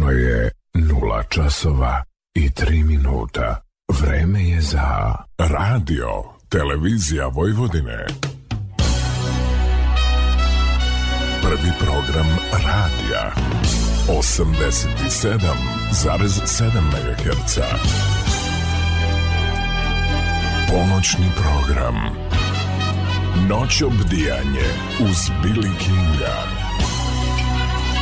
Tačno je 0 časova i 3 minuta. Vreme je za radio, televizija Vojvodine. Prvi program radija 87,7 MHz. Ponoćni program Noć obdijanje uz Billy Kinga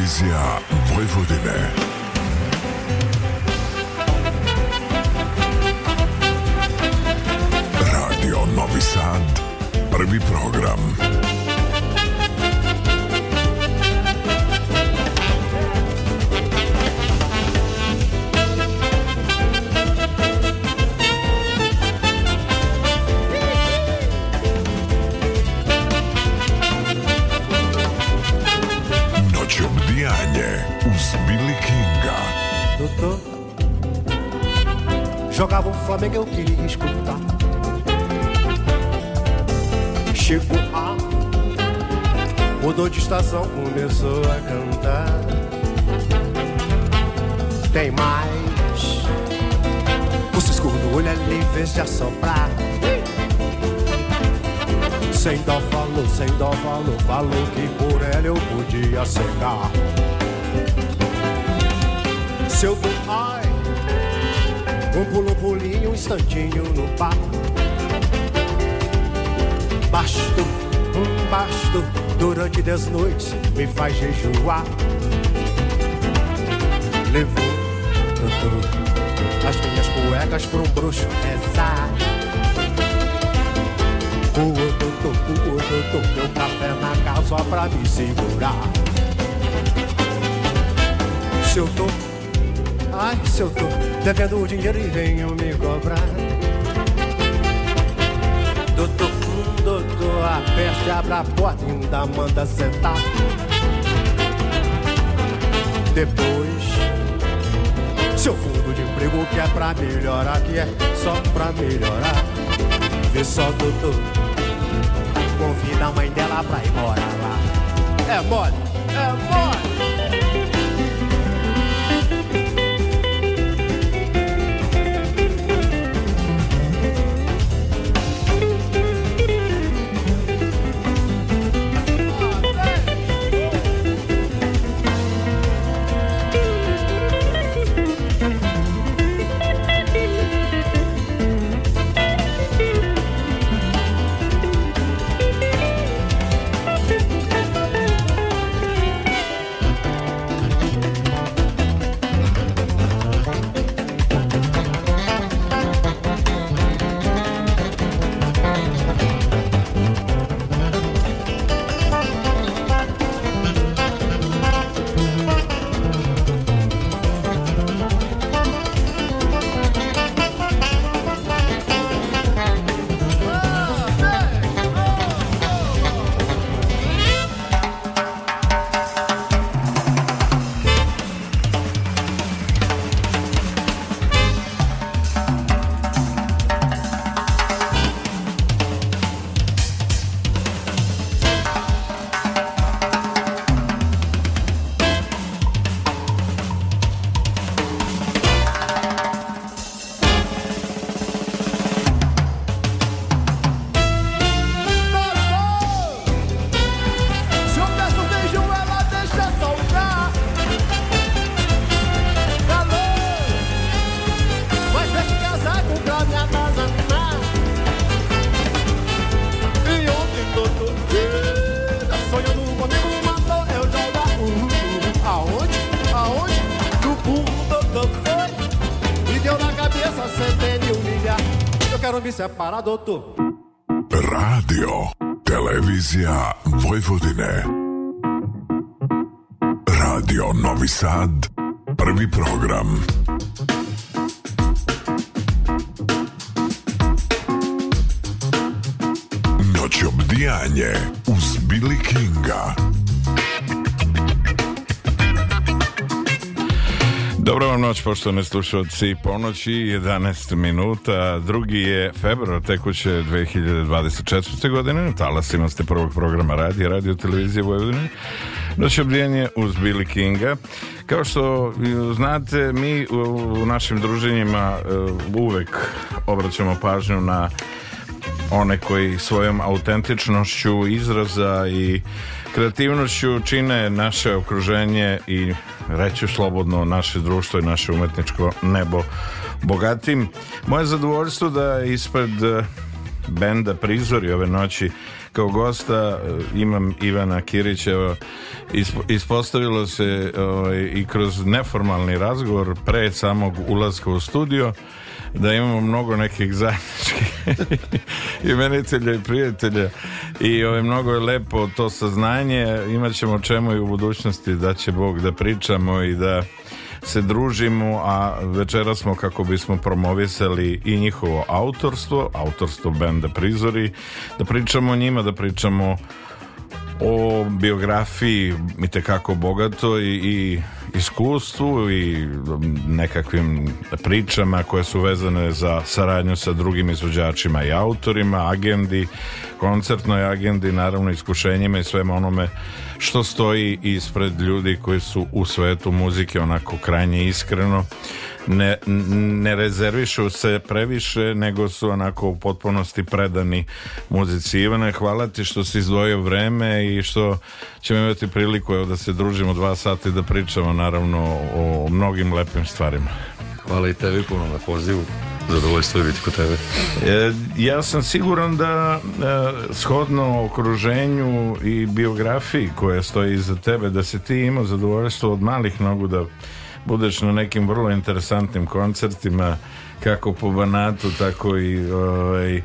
Vizija Vojvodine. Radio Novi Sad, prvi program. o Flamengo eu queria escutar. Chegou a mudou de estação, começou a cantar. Tem mais. O cisco no olho ali é em vez de assoprar. Sem dó falou, sem dó falou, falou que por ela eu podia cegar. Seu Se um pulo, um pulinho, um instantinho no papo. Basto, um basto, durante dez noites me faz jejuar. Levou as minhas cuecas pro bruxo rezar. O outro toco, o outro toco, meu café na casa só pra me segurar. Se eu tô, ai, se eu tô Devendo o dinheiro e venham me cobrar Doutor fundo, doutor, a abra abre a porta e ainda manda sentar Depois, seu fundo de emprego que é pra melhorar Que é só pra melhorar Vê só, doutor, convida a mãe dela pra ir morar lá É moda na Radotu. Radio, televizija Vojvodine. Radio Novi Sad poštovani slušalci, ponoći 11 minuta, drugi je februar tekuće 2024. godine, na talasima ste prvog programa radi, radio televizije Vojvodine, noć obdijanje uz Billy Kinga. Kao što e, znate, mi u našim druženjima e, uvek obraćamo pažnju na one koji svojom autentičnošću izraza i kreativnošću čine naše okruženje i reću slobodno, naše društvo i naše umetničko nebo bogatim. Moje zadovoljstvo da ispred e, benda Prizori ove noći kao gosta e, imam Ivana Kirićeva ispostavilo se ovaj, i kroz neformalni razgovor pre samog ulaska u studio da imamo mnogo nekih zajedničkih imenitelja i prijatelja i ove, ovaj, mnogo je lepo to saznanje, imat ćemo čemu i u budućnosti da će Bog da pričamo i da se družimo, a večera smo kako bismo promovisali i njihovo autorstvo, autorstvo benda Prizori, da pričamo o njima, da pričamo o biografiji i kako bogato i, i iskustvu i nekakvim pričama koje su vezane za saradnju sa drugim izvođačima i autorima, agendi, koncertnoj agendi, naravno iskušenjima i svema onome što stoji ispred ljudi koji su u svetu muzike onako krajnje iskreno ne, ne rezervišu se previše nego su onako u potpunosti predani muzici Ivane hvala ti što si izdvojio vreme i što ćemo imati priliku evo, da se družimo dva sata i da pričamo naravno o mnogim lepim stvarima Hvala i tebi puno na pozivu zadovoljstvo je biti kod tebe. E, ja sam siguran da e, shodno okruženju i biografiji koja stoji iza tebe, da se ti imao zadovoljstvo od malih nogu da budeš na nekim vrlo interesantnim koncertima kako po Banatu, tako i ovaj,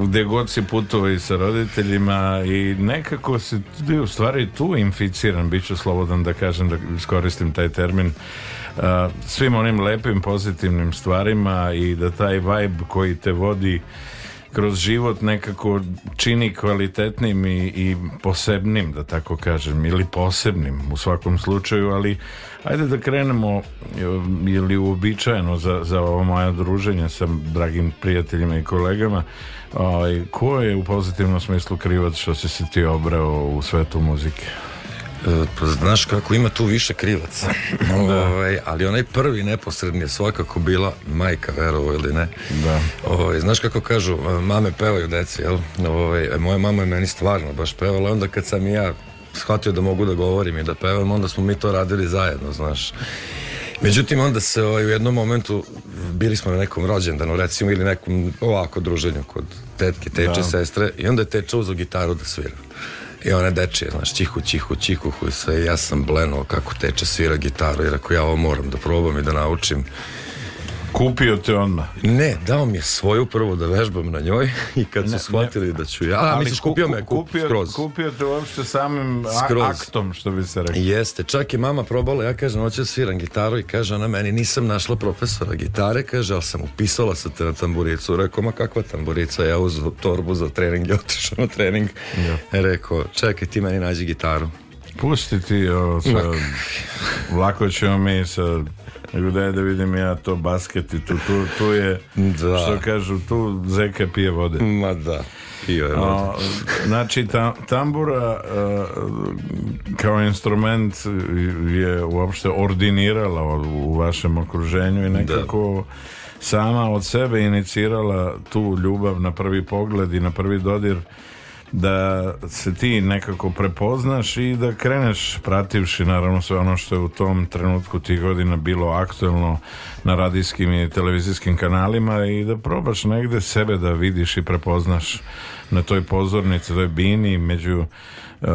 gde god si putovao i sa roditeljima i nekako si u stvari tu inficiran, bit ću slobodan da kažem da iskoristim taj termin uh, svim onim lepim pozitivnim stvarima i da taj vibe koji te vodi kroz život nekako čini kvalitetnim i, i posebnim, da tako kažem, ili posebnim u svakom slučaju, ali ajde da krenemo, eh, ili uobičajeno za, za ovo moja druženja sa dragim prijateljima i kolegama, o, ovaj, ko je u pozitivnom smislu krivac što si se ti obrao u svetu muzike? Pa znaš kako, ima tu više krivaca. Da. Ove, ovaj, ali onaj prvi neposredni je svakako bila majka, verovo ili ne. Da. Ove, ovaj, znaš kako kažu, e, mame pevaju deci, jel? Ove, ovaj, moja mama je meni stvarno baš pevala, onda kad sam ja shvatio da mogu da govorim i da pevam, onda smo mi to radili zajedno, znaš. Međutim, onda se ovaj, u jednom momentu bili smo na nekom rođendanu, recimo, ili nekom ovako druženju kod tetke, teče, da. sestre, i onda je teča uzo gitaru da svira. I ona dečija, znaš, čihu, čihu, čihu, sve, ja sam blenuo kako teče, svira gitaru, jer ako ja ovo moram da probam i da naučim, Kupio te odmah. Ne, dao mi je svoju prvo da vežbam na njoj i kad ne, su shvatili ne. da ću ja... A, misliš, kupio me, kup, kupio, skroz. Kupio te uopšte samim skroz. aktom, što bi se rekao. Jeste, čak je mama probala, ja kažem, hoće da sviram gitaru i kaže ona meni, nisam našla profesora gitare, kaže, ali sam upisala sa te na tamburicu. Rekao, ma kakva tamburica, ja uz torbu za trening i otišao na trening. Ja. Rekao, čekaj, ti meni nađi gitaru. Pusti ti ovo sa... Lako ćemo mi sa Nego daj da vidim ja to basket i tu, tu, tu je, da. što kažu, tu zeka pije vode. Ma da, pije vode. O, znači, tam, tambura kao instrument je uopšte ordinirala u vašem okruženju i nekako... Da sama od sebe inicirala tu ljubav na prvi pogled i na prvi dodir da se ti nekako prepoznaš i da kreneš prativši naravno sve ono što je u tom trenutku tih godina bilo aktuelno na radijskim i televizijskim kanalima i da probaš negde sebe da vidiš i prepoznaš na toj pozornici, toj bini među uh,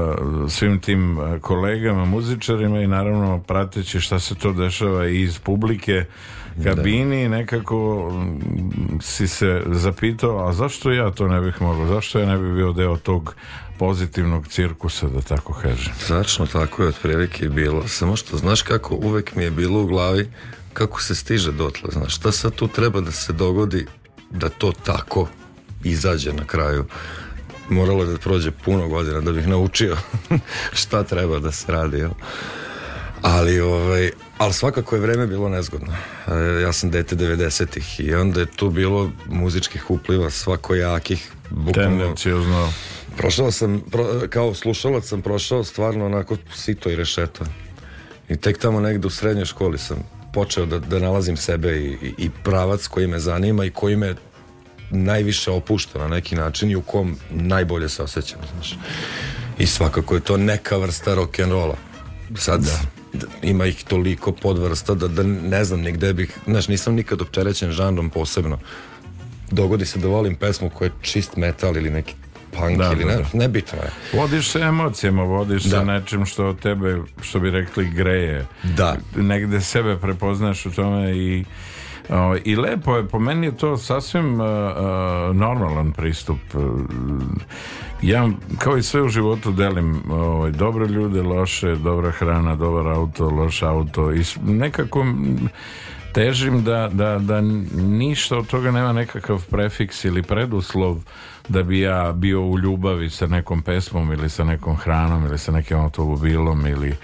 svim tim e, kolegama, muzičarima i naravno prateći šta se to dešava i iz publike Da. kabini nekako mm, si se zapitao a zašto ja to ne bih mogao zašto ja ne bih bio deo tog pozitivnog cirkusa da tako kažem začno tako je otprilike bilo samo što znaš kako uvek mi je bilo u glavi kako se stiže dotle znaš šta sad tu treba da se dogodi da to tako izađe na kraju moralo je da prođe puno godina da bih naučio šta treba da se radi jel? ali, ovaj, ali svakako je vreme bilo nezgodno. E, ja sam dete 90-ih i onda je tu bilo muzičkih upliva svakojakih. Bukvalno, Tendencijozno. Prošao sam, pro, kao slušalac sam prošao stvarno onako sito i rešeto. I tek tamo negde u srednjoj školi sam počeo da, da nalazim sebe i, i, i pravac koji me zanima i koji me najviše opušta na neki način i u kom najbolje se osjećam, znaš. I svakako je to neka vrsta rock'n'rolla. Sad, da. Da, ima ih toliko podvrsta da, da ne znam nigde bih, znaš, nisam nikad opterećen žanrom posebno. Dogodi se da volim pesmu koja je čist metal ili neki punk da, ili ne, da, nebitno je. Vodiš se emocijama, vodiš da. se nečim što tebe, što bi rekli, greje. Da. Negde sebe prepoznaš u tome i o, I lepo je, po meni je to sasvim uh, normalan pristup. E, Ja kao i sve u životu delim ovaj, dobre ljude, loše, dobra hrana, dobar auto, loš auto i nekako težim da, da, da ništa od toga nema nekakav prefiks ili preduslov da bi ja bio u ljubavi sa nekom pesmom ili sa nekom hranom ili sa nekim automobilom ili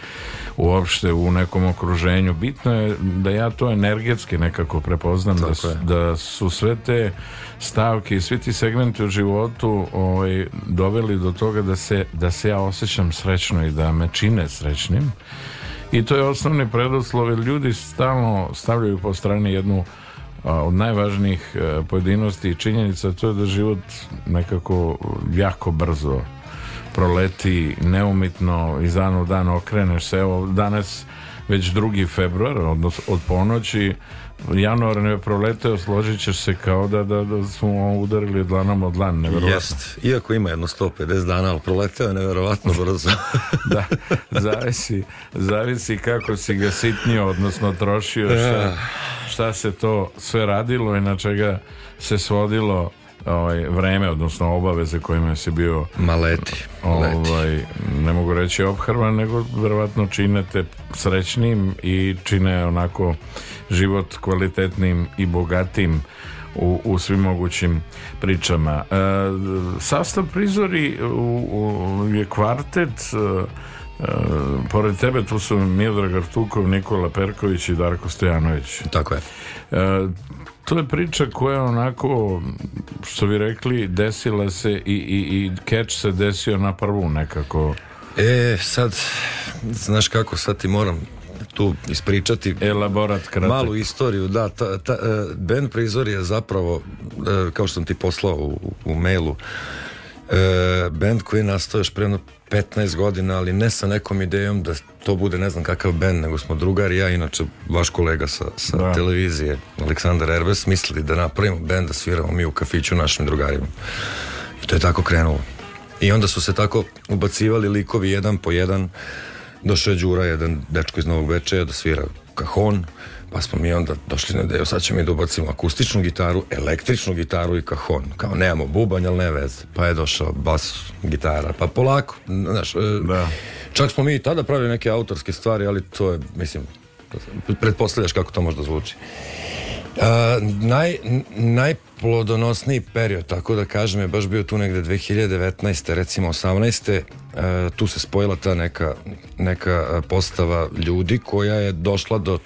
uopšte u nekom okruženju. Bitno je da ja to energetski nekako prepoznam da su, da su, sve te stavke i svi ti segmenti u životu ovaj, doveli do toga da se, da se ja osjećam srećno i da me čine srećnim i to je osnovni predoslov jer ljudi stalno stavljaju po strani jednu od najvažnijih e, pojedinosti i činjenica to je da život nekako jako brzo proleti neumitno i dan u dan okreneš se evo danas već 2. februar odnos, od ponoći januar ne proleteo, složit ćeš se kao da, da, da smo udarili dlanom od dlan, nevjerovatno. Jest, iako ima jedno 150 dana, ali proleteo je nevjerovatno brzo. da, zavisi, zavisi kako si ga sitnio, odnosno trošio, šta, šta se to sve radilo i na čega se svodilo ovaj, vreme, odnosno obaveze kojima si bio maleti, maleti. Ovaj, ne mogu reći obhrvan, nego verovatno čine te srećnim i čine onako život kvalitetnim i bogatim u, u svim mogućim pričama. E, sastav prizori u, u, je kvartet e, e, pored tebe tu su Miodrag Artukov, Nikola Perković i Darko Stojanović. Tako je. E, to je priča koja onako, što vi rekli, desila se i, i, i catch se desio na prvu nekako. E, sad, znaš kako, sad ti moram tu ispričati Elaborat kratak. malu istoriju. Da, ta, ta, e, Ben Prizor je zapravo, e, kao što sam ti poslao u, u mailu, e, bend koji je nastao još pre 15 godina, ali ne sa nekom idejom da to bude ne znam kakav bend, nego smo drugari ja, inače vaš kolega sa, sa da. televizije, Aleksandar Erbes, mislili da napravimo bend, da sviramo mi u kafiću našim drugarima. I to je tako krenulo. I onda su se tako ubacivali likovi jedan po jedan došao je Đura, jedan dečko iz Novog Večeja, da svira kahon, pa smo mi onda došli na deo, sad ćemo mi da ubacimo akustičnu gitaru, električnu gitaru i kahon. Kao nemamo bubanj, ali ne veze. Pa je došao bas, gitara, pa polako. Znaš, e, da. Čak smo mi i tada pravili neke autorske stvari, ali to je, mislim, pretpostavljaš kako to možda zvuči naj, najplodonosniji period, tako da kažem, je baš bio tu negde 2019. recimo 18. Uh, e, tu se spojila ta neka, neka e, postava ljudi koja je došla do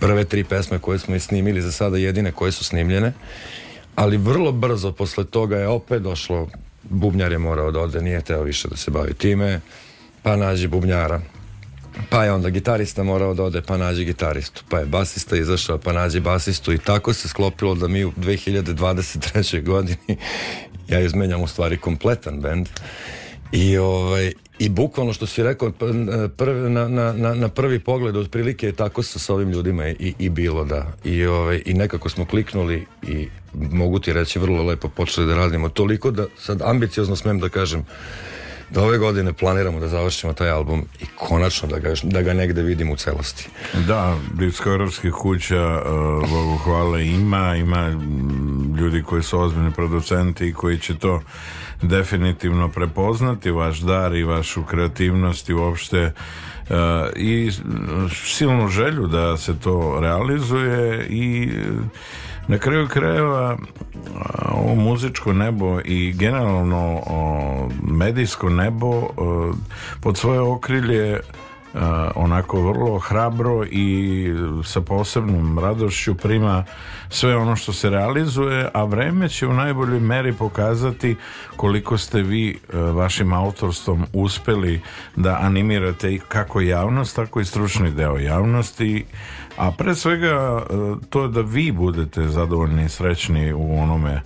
prve tri pesme koje smo i snimili za sada jedine koje su snimljene ali vrlo brzo posle toga je opet došlo bubnjar je morao da ode nije teo više da se bavi time pa nađi bubnjara Pa je onda gitarista morao da ode pa nađe gitaristu, pa je basista izašao pa nađe basistu i tako se sklopilo da mi u 2023. godini ja izmenjam u stvari kompletan bend i ovaj, i bukvalno što si rekao prvi, na, na, na, prvi pogled otprilike tako se s ovim ljudima i, i bilo da I, ove, ovaj, i nekako smo kliknuli i mogu ti reći vrlo lepo počeli da radimo toliko da sad ambiciozno smem da kažem da ove godine planiramo da završimo taj album i konačno da ga, da ga negde vidimo u celosti. Da, britsko kuća, uh, Bogu hvala, ima, ima ljudi koji su ozbiljni producenti i koji će to definitivno prepoznati, vaš dar i vašu kreativnost i uopšte uh, i silnu želju da se to realizuje i uh, Na kraju krajeva o muzičko nebo i generalno o, medijsko nebo o, pod svoje okrilje onako vrlo hrabro i sa posebnom radošću prima sve ono što se realizuje, a vreme će u najboljoj meri pokazati koliko ste vi e, vašim autorstvom uspeli da animirate kako javnost, tako i stručni deo javnosti A pre svega e, to je da vi budete zadovoljni i srećni u onome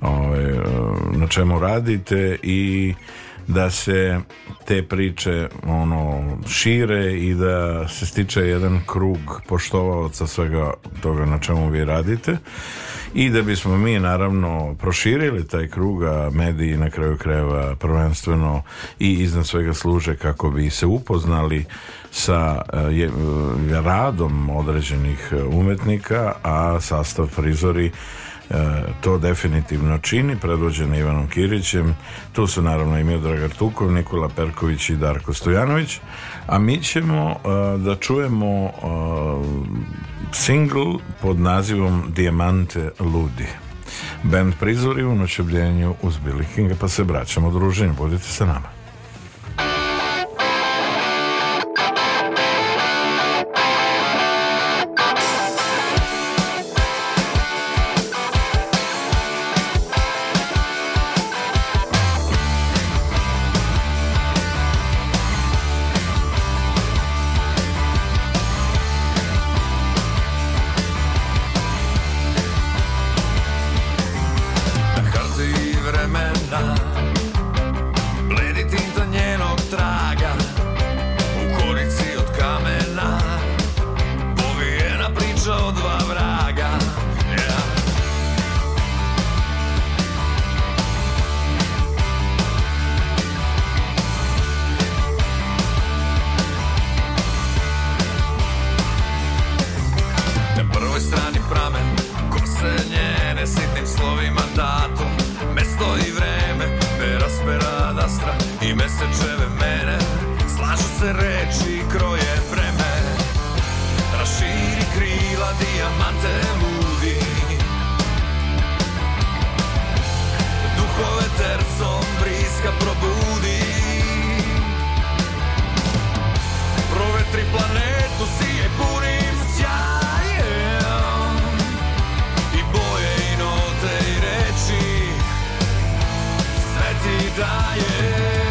ovaj, e, na čemu radite i da se te priče ono šire i da se stiče jedan krug poštovalaca svega toga na čemu vi radite i da bismo mi naravno proširili taj krug a mediji na kraju krajeva prvenstveno i iznad svega služe kako bi se upoznali sa eh, je, eh, radom određenih eh, umetnika, a sastav prizori to definitivno čini, predvođen Ivanom Kirićem. Tu su naravno i Miodrag Artukov, Nikola Perković i Darko Stojanović. A mi ćemo da čujemo single pod nazivom Dijamante ludi. Band prizori u noćobljenju uz Billy Kinga, pa se vraćamo druženju. Budite sa nama. Dying.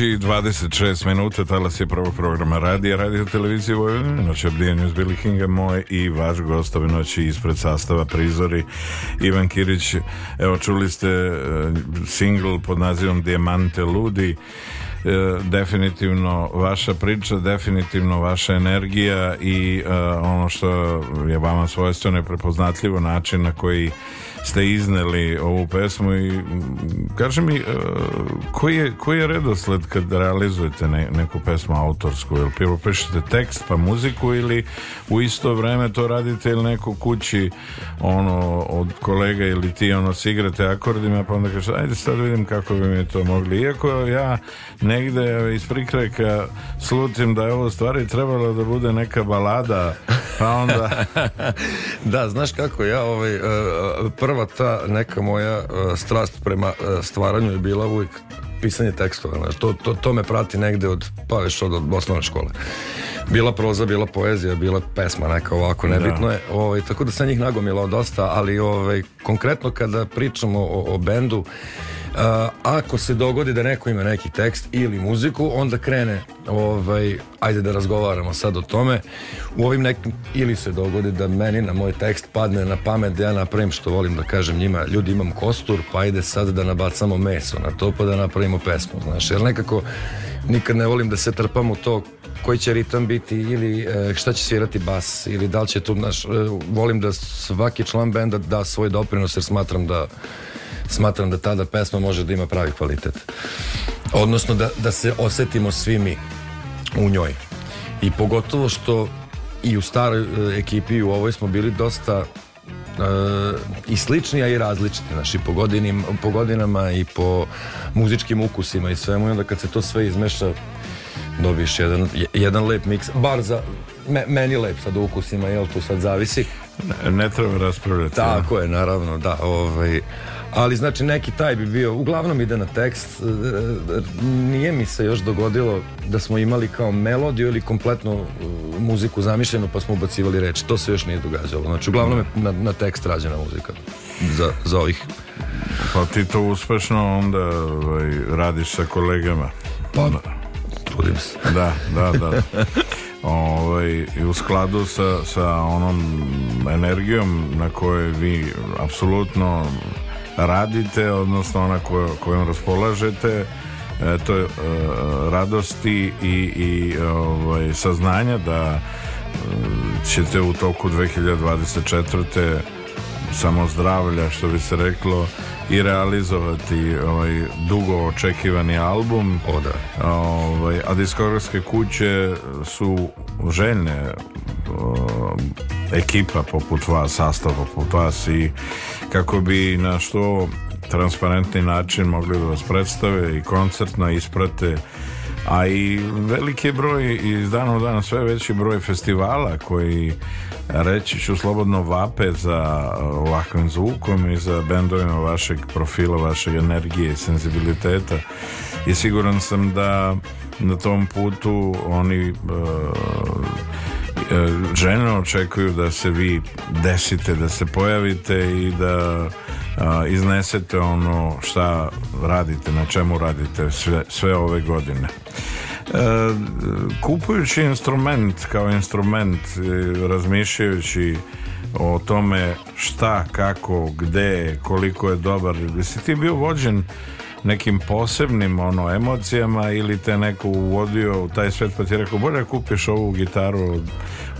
noći znači, 26 minuta talas je prvog programa radija radio televizije Vojvodine noć obdijenju Billy Kinga moj i vaš gost ove noći ispred sastava Prizori Ivan Kirić evo čuli ste uh, e, single pod nazivom Diamante Ludi e, definitivno vaša priča, definitivno vaša energija i uh, ono što je vama svojstveno je prepoznatljivo način na koji ste izneli ovu pesmu i kaže mi e, koji je, koji je redosled kad realizujete ne, neku pesmu autorsku ili prvo pišete tekst pa muziku ili u isto vreme to radite ili neko kući ono od kolega ili ti ono sigrate akordima pa onda kaže ajde sad vidim kako bi mi to mogli iako ja negde iz prikreka slutim da je ovo stvari trebalo da bude neka balada pa onda da znaš kako ja ovaj e, e, prvo prva ta neka moja e, strast prema e, stvaranju je bila uvijek pisanje tekstova. Znaš, to, to, to, me prati negde od, pa već od, od osnovne škole. Bila proza, bila poezija, bila pesma neka ovako, nebitno da. je. Ovaj, tako da sam njih nagomilao dosta, ali ovaj, konkretno kada pričamo o, o bendu, ako se dogodi da neko ima neki tekst ili muziku, onda krene ovaj, ajde da razgovaramo sad o tome. U ovim nekim ili se dogodi da meni na moj tekst padne na pamet da ja napravim što volim da kažem njima, ljudi imam kostur, pa ajde sad da nabacamo meso na to pa da napravimo pesmu, znaš, jer nekako nikad ne volim da se trpam u to koji će ritam biti ili e, šta će svirati bas ili da li će tu, znaš, e, volim da svaki član benda da svoj doprinos jer smatram da smatram da tada pesma može da ima pravi kvalitet. Odnosno da, da se osetimo svi mi u njoj. I pogotovo što i u staroj e, ekipi u ovoj smo bili dosta E, i slični, a i različiti znači, po, godinim, po godinama i po muzičkim ukusima i svemu i onda kad se to sve izmeša dobiješ jedan, jedan lep miks bar za, me, meni lep sad ukusima jel tu sad zavisi ne, ne treba raspravljati tako je naravno da ovaj, ali znači neki taj bi bio, uglavnom ide na tekst, e, nije mi se još dogodilo da smo imali kao melodiju ili kompletnu e, muziku zamišljenu pa smo ubacivali reči, to se još nije događalo, znači uglavnom je na, na tekst rađena muzika za, za ovih. Pa ti to uspešno onda ovaj, radiš sa kolegama. Pa, trudim se. Da, da, da. ovaj, i u skladu sa, sa onom energijom na kojoj vi apsolutno radite, odnosno ona ko, kojom raspolažete, e, to je e, radosti i, i ovaj, saznanja da e, ćete u toku 2024 samo zdravlja što bi se reklo i realizovati ovaj dugo očekivani album. O da. Ovaj, a diskografske kuće su željne ekipa poput vas, sastav poput vas i kako bi na što transparentni način mogli da vas predstave i koncertno isprate a i veliki broj iz dana u dana sve veći broj festivala koji reći ću slobodno vape za uh, ovakvim zvukom i za bendovima vašeg profila, vašeg energije i senzibiliteta i siguran sam da na tom putu oni uh, E, žene očekuju da se vi desite, da se pojavite i da a, iznesete ono šta radite, na čemu radite sve, sve ove godine. E, kupujući instrument kao instrument, razmišljajući o tome šta, kako, gde, koliko je dobar, jesi ti bio vođen nekim posebnim ono emocijama ili te neko uvodio u taj svet pa ti rekao bolje da kupiš ovu gitaru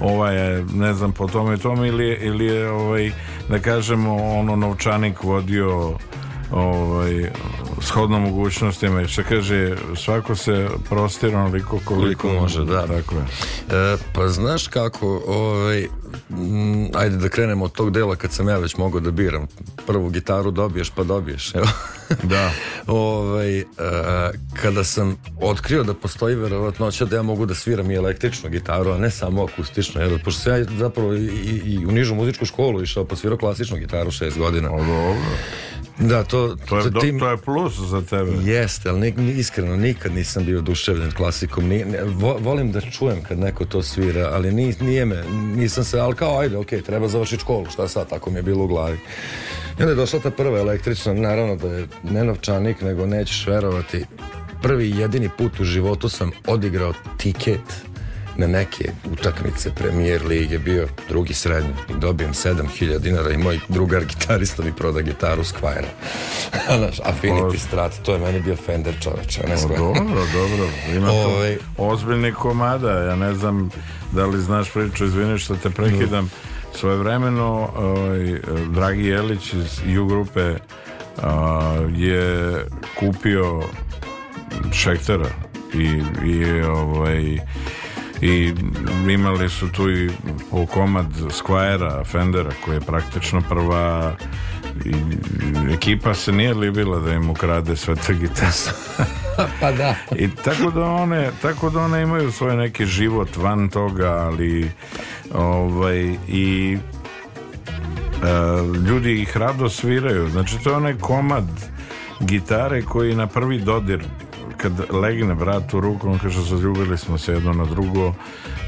ova je ne znam po tome i tome ili, ili je ovaj, da kažemo ono novčanik vodio ovaj, shodno mogućnostima i što kaže, svako se prostira onoliko koliko, koliko može, da. Tako je. E, pa znaš kako, ovaj, m, mm, ajde da krenemo od tog dela kad sam ja već mogao da biram. Prvu gitaru dobiješ pa dobiješ, evo. Da. ovaj, e, kada sam otkrio da postoji verovatnoća da ja mogu da sviram i električnu gitaru, a ne samo akustičnu, jer pošto sam ja zapravo i, i, i u nižu muzičku školu išao pa svirao klasičnu gitaru šest godina. O, pa dobro. Da, to, to, je, tim... to je plus za tebe. Jeste, ali nik, iskreno nikad nisam bio duševljen klasikom. Ni, ne, vo, volim da čujem kad neko to svira, ali ni, nije me, nisam se, ali kao ajde, okay, treba završiti školu, šta sad, tako mi je bilo u glavi. I onda je došla ta prva električna, naravno da je ne novčanik, nego nećeš verovati. Prvi jedini put u životu sam odigrao tiket na neke utakmice premijer lige bio drugi srednji i dobijem 7000 dinara i moj drugar gitarista mi proda gitaru Squire. Znaš, Affinity Strat, to je meni bio Fender čoveč, ne Squire. dobro, dobro, ima Ove... Ovaj- ozbiljni komada, ja ne znam da li znaš priču, izvini što te prekidam, svoje vremeno ovaj, Dragi Jelić iz U grupe a, je kupio Šektera i, i ovaj i imali su tu i komad Squire-a, Fendera koji je praktično prva i, ekipa se nije libila da im ukrade sve te pa da. I tako da one, tako da one imaju svoj neki život van toga, ali ovaj i Uh, ljudi ih rado sviraju znači to je onaj komad gitare koji na prvi dodir kad legne brat bratu rukom, kaže, zaljubili smo se jedno na drugo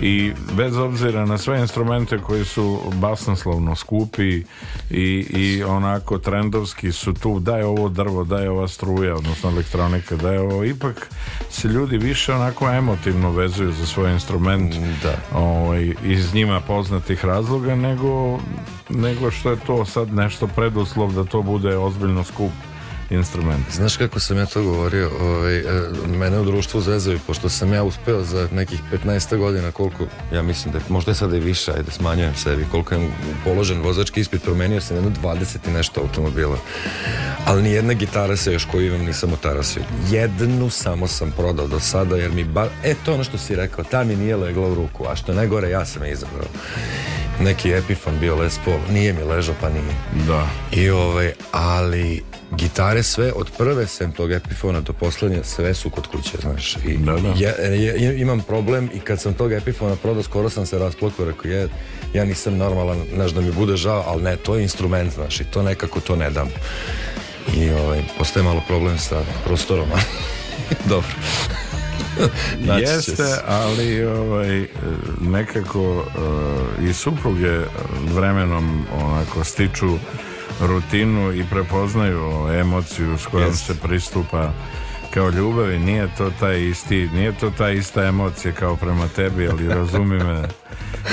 i bez obzira na sve instrumente koji su basnoslovno skupi i, i onako trendovski su tu, daj ovo drvo, daj ova struja, odnosno elektronika, daj ovo, ipak se ljudi više onako emotivno vezuju za svoj instrument mm, da. ovaj, iz njima poznatih razloga nego, nego što je to sad nešto preduslov da to bude ozbiljno skupo instrument. Znaš kako sam ja to govorio? ovaj, e, mene u društvu zezaju, pošto sam ja uspeo za nekih 15 godina koliko, ja mislim da je, možda je sada i više, ajde smanjujem sebi, koliko je položen vozački ispit, promenio sam jedno 20 i nešto automobila. Ali ni jedna gitara se još koju imam nisam otarasio. Jednu samo sam prodao do sada, jer mi ba... E, to ono što si rekao, ta mi nije legla u ruku, a što najgore, ja sam je izabrao neki Epiphone bio Les Paul, nije mi ležao pa nije. Da. I ovaj, ali gitare sve od prve sem tog epifona do poslednje sve su kod kuće znaš i da, da. Ja, ja, imam problem i kad sam tog epifona prodao skoro sam se rasplakao rekao ja, ja nisam normalan znaš da mi bude žao ali ne to je instrument znaš i to nekako to ne dam i ovaj, postaje malo problem sa prostorom dobro jeste ali ovaj, nekako uh, i supruge vremenom onako stiču rutinu i prepoznaju emociju s kojom yes. se pristupa kao ljubavi nije to taj isti nije to ta ista emocija kao prema tebi ali razumi me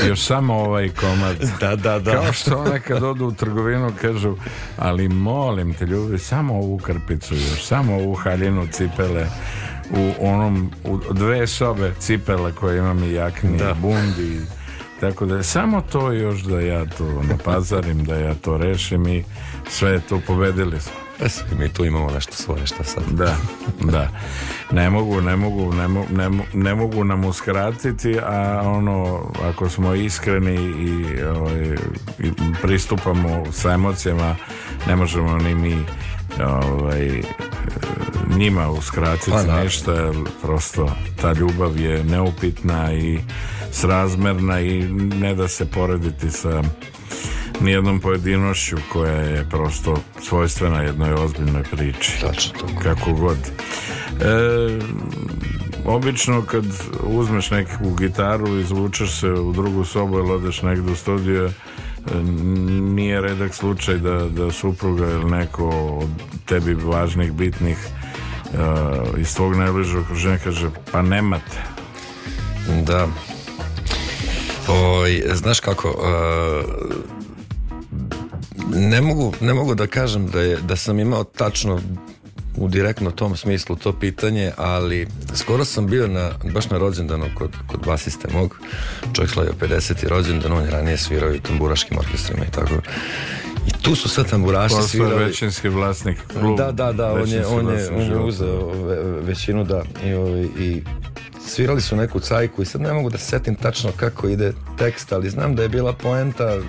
još samo ovaj komad da, da, da. kao što nekad odu u trgovinu kažu ali molim te ljubi samo ovu krpicu još samo ovu haljinu cipele u onom u dve sobe cipele koje imam i jakni i da. bundi Tako da samo to još da ja to napazarim, da ja to rešim i sve je to pobedili smo. Pa svi mi tu imamo nešto svoje šta sad. Da, da. Ne mogu, ne mogu, ne, mo, ne, ne, mogu nam uskratiti, a ono, ako smo iskreni i, o, ovaj, i pristupamo sa emocijama, ne možemo ni mi ovaj, e, njima uskratiti pa, da. nešto jer prosto ta ljubav je neupitna i srazmerna i ne da se porediti sa nijednom pojedinošću koja je prosto svojstvena jednoj ozbiljnoj priči Tačno tako. kako god e, obično kad uzmeš neku gitaru i izvučeš se u drugu sobu ili odeš negdje u studiju nije redak slučaj da, da supruga ili neko od tebi važnih, bitnih uh, iz tvog najbližeg okruženja kaže pa nemate da Oj, znaš kako uh, ne mogu, ne mogu da kažem da, je, da sam imao tačno u direktno tom smislu to pitanje, ali skoro sam bio na, baš na rođendanu kod, kod basiste mog, čovjek slavio 50. rođendan, on je ranije svirao i tamburaškim orkestrima i tako. I tu su sve tamburaši Kostor svirali. većinski vlasnik klub. Da, da, da, on je, on je, on je uzeo većinu, da, i, i svirali su neku cajku i sad ne mogu da setim tačno kako ide tekst, ali znam da je bila poenta e,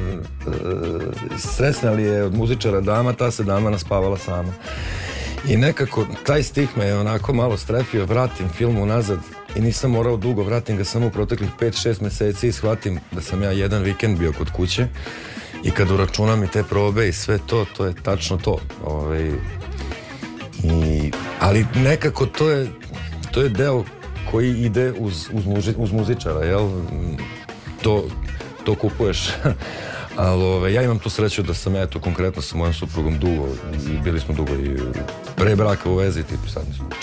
sresna li je od muzičara dama, ta se dama naspavala sama. I nekako taj stih me je onako malo strefio, vratim film unazad i nisam morao dugo, vratim ga samo u proteklih 5-6 meseci i shvatim da sam ja jedan vikend bio kod kuće i kad uračunam i te probe i sve to, to je tačno to. Ove, ovaj. i, ali nekako to je, to je deo koji ide uz, uz, muži, uz muzičara, jel? To, to kupuješ. Ali ove, ja imam tu sreću da sam eto konkretno sa mojom suprugom dugo bili smo dugo i pre braka u vezi, tipu sad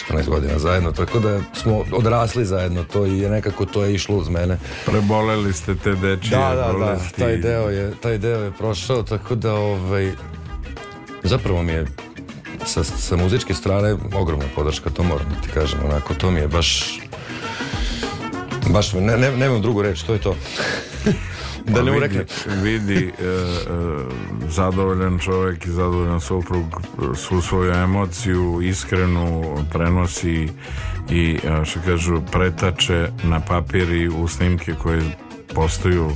14 godina zajedno, tako da smo odrasli zajedno to i je nekako to je išlo uz mene. Preboleli ste te dečije da, da, da bolesti. Da, taj deo je, taj deo je prošao, tako da ovaj, zapravo mi je sa, sa muzičke strane ogromna podrška, to moram da ti kažem, onako, to mi je baš baš, ne, ne, nemam drugu reč, to je to. da ne pa urekne. Vidi, e, e, zadovoljan čovjek i zadovoljan suprug e, svu svoju emociju iskrenu prenosi i e, što kažu pretače na papir i u snimke koje postaju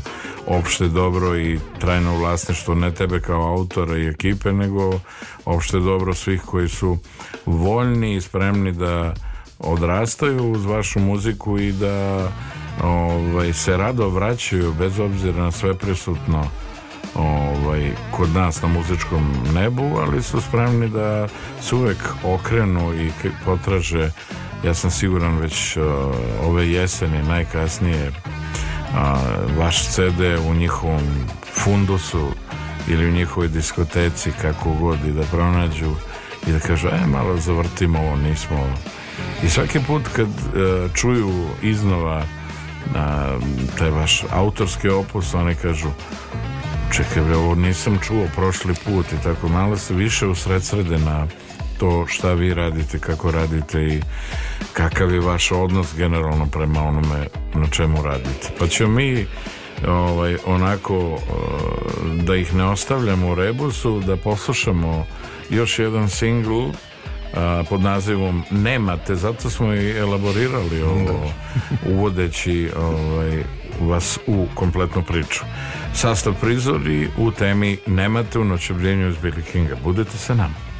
opšte dobro i trajno vlasništvo ne tebe kao autora i ekipe nego opšte dobro svih koji su voljni i spremni da odrastaju uz vašu muziku i da ovaj, se rado vraćaju bez obzira na sve prisutno ovaj, kod nas na muzičkom nebu, ali su spremni da se uvek okrenu i potraže, ja sam siguran već eh, ove jeseni najkasnije uh, vaš CD u njihovom fundusu ili u njihovoj diskoteci kako god i da pronađu i da kažu, e malo zavrtimo ovo, nismo i svaki put kad uh, čuju iznova a, taj vaš autorski opus oni kažu čekaj bre, ovo nisam čuo prošli put i tako malo se više usredsrede na to šta vi radite, kako radite i kakav je vaš odnos generalno prema onome na čemu radite. Pa ćemo mi ovaj, onako eh, da ih ne ostavljamo u rebusu, da poslušamo još jedan single a, pod nazivom Nemate, zato smo i elaborirali ovo, uvodeći ovaj, vas u kompletnu priču. Sastav prizori u temi Nemate u noćebljenju iz Billy Kinga. Budete sa nama.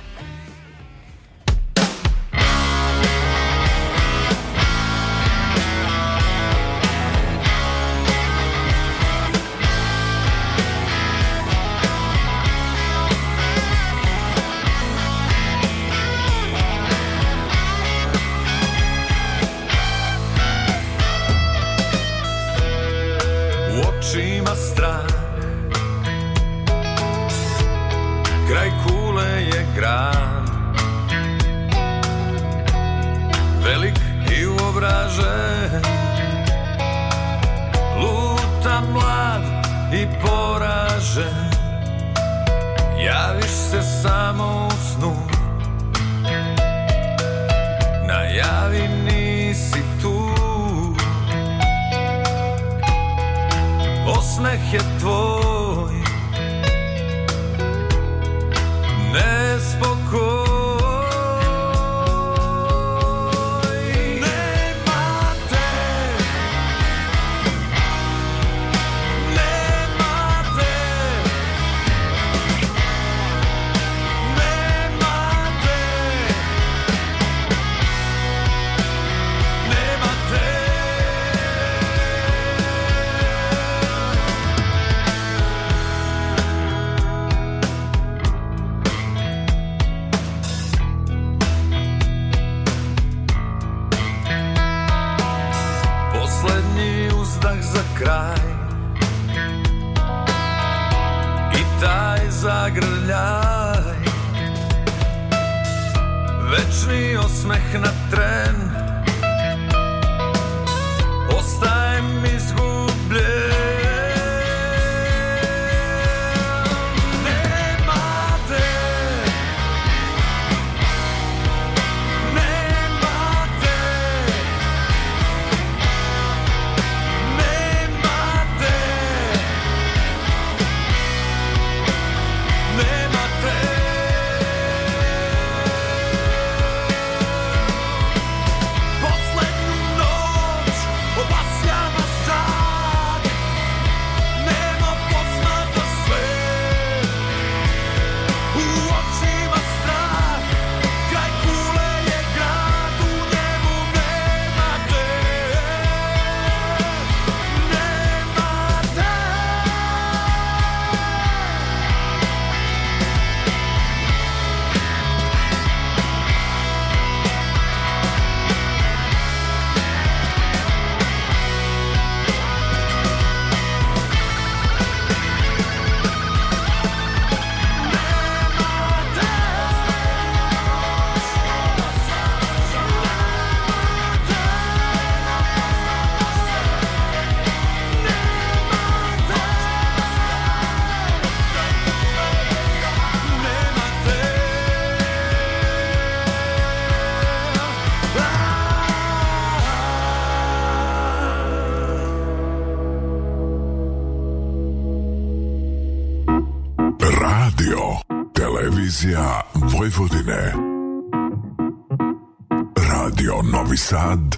sad,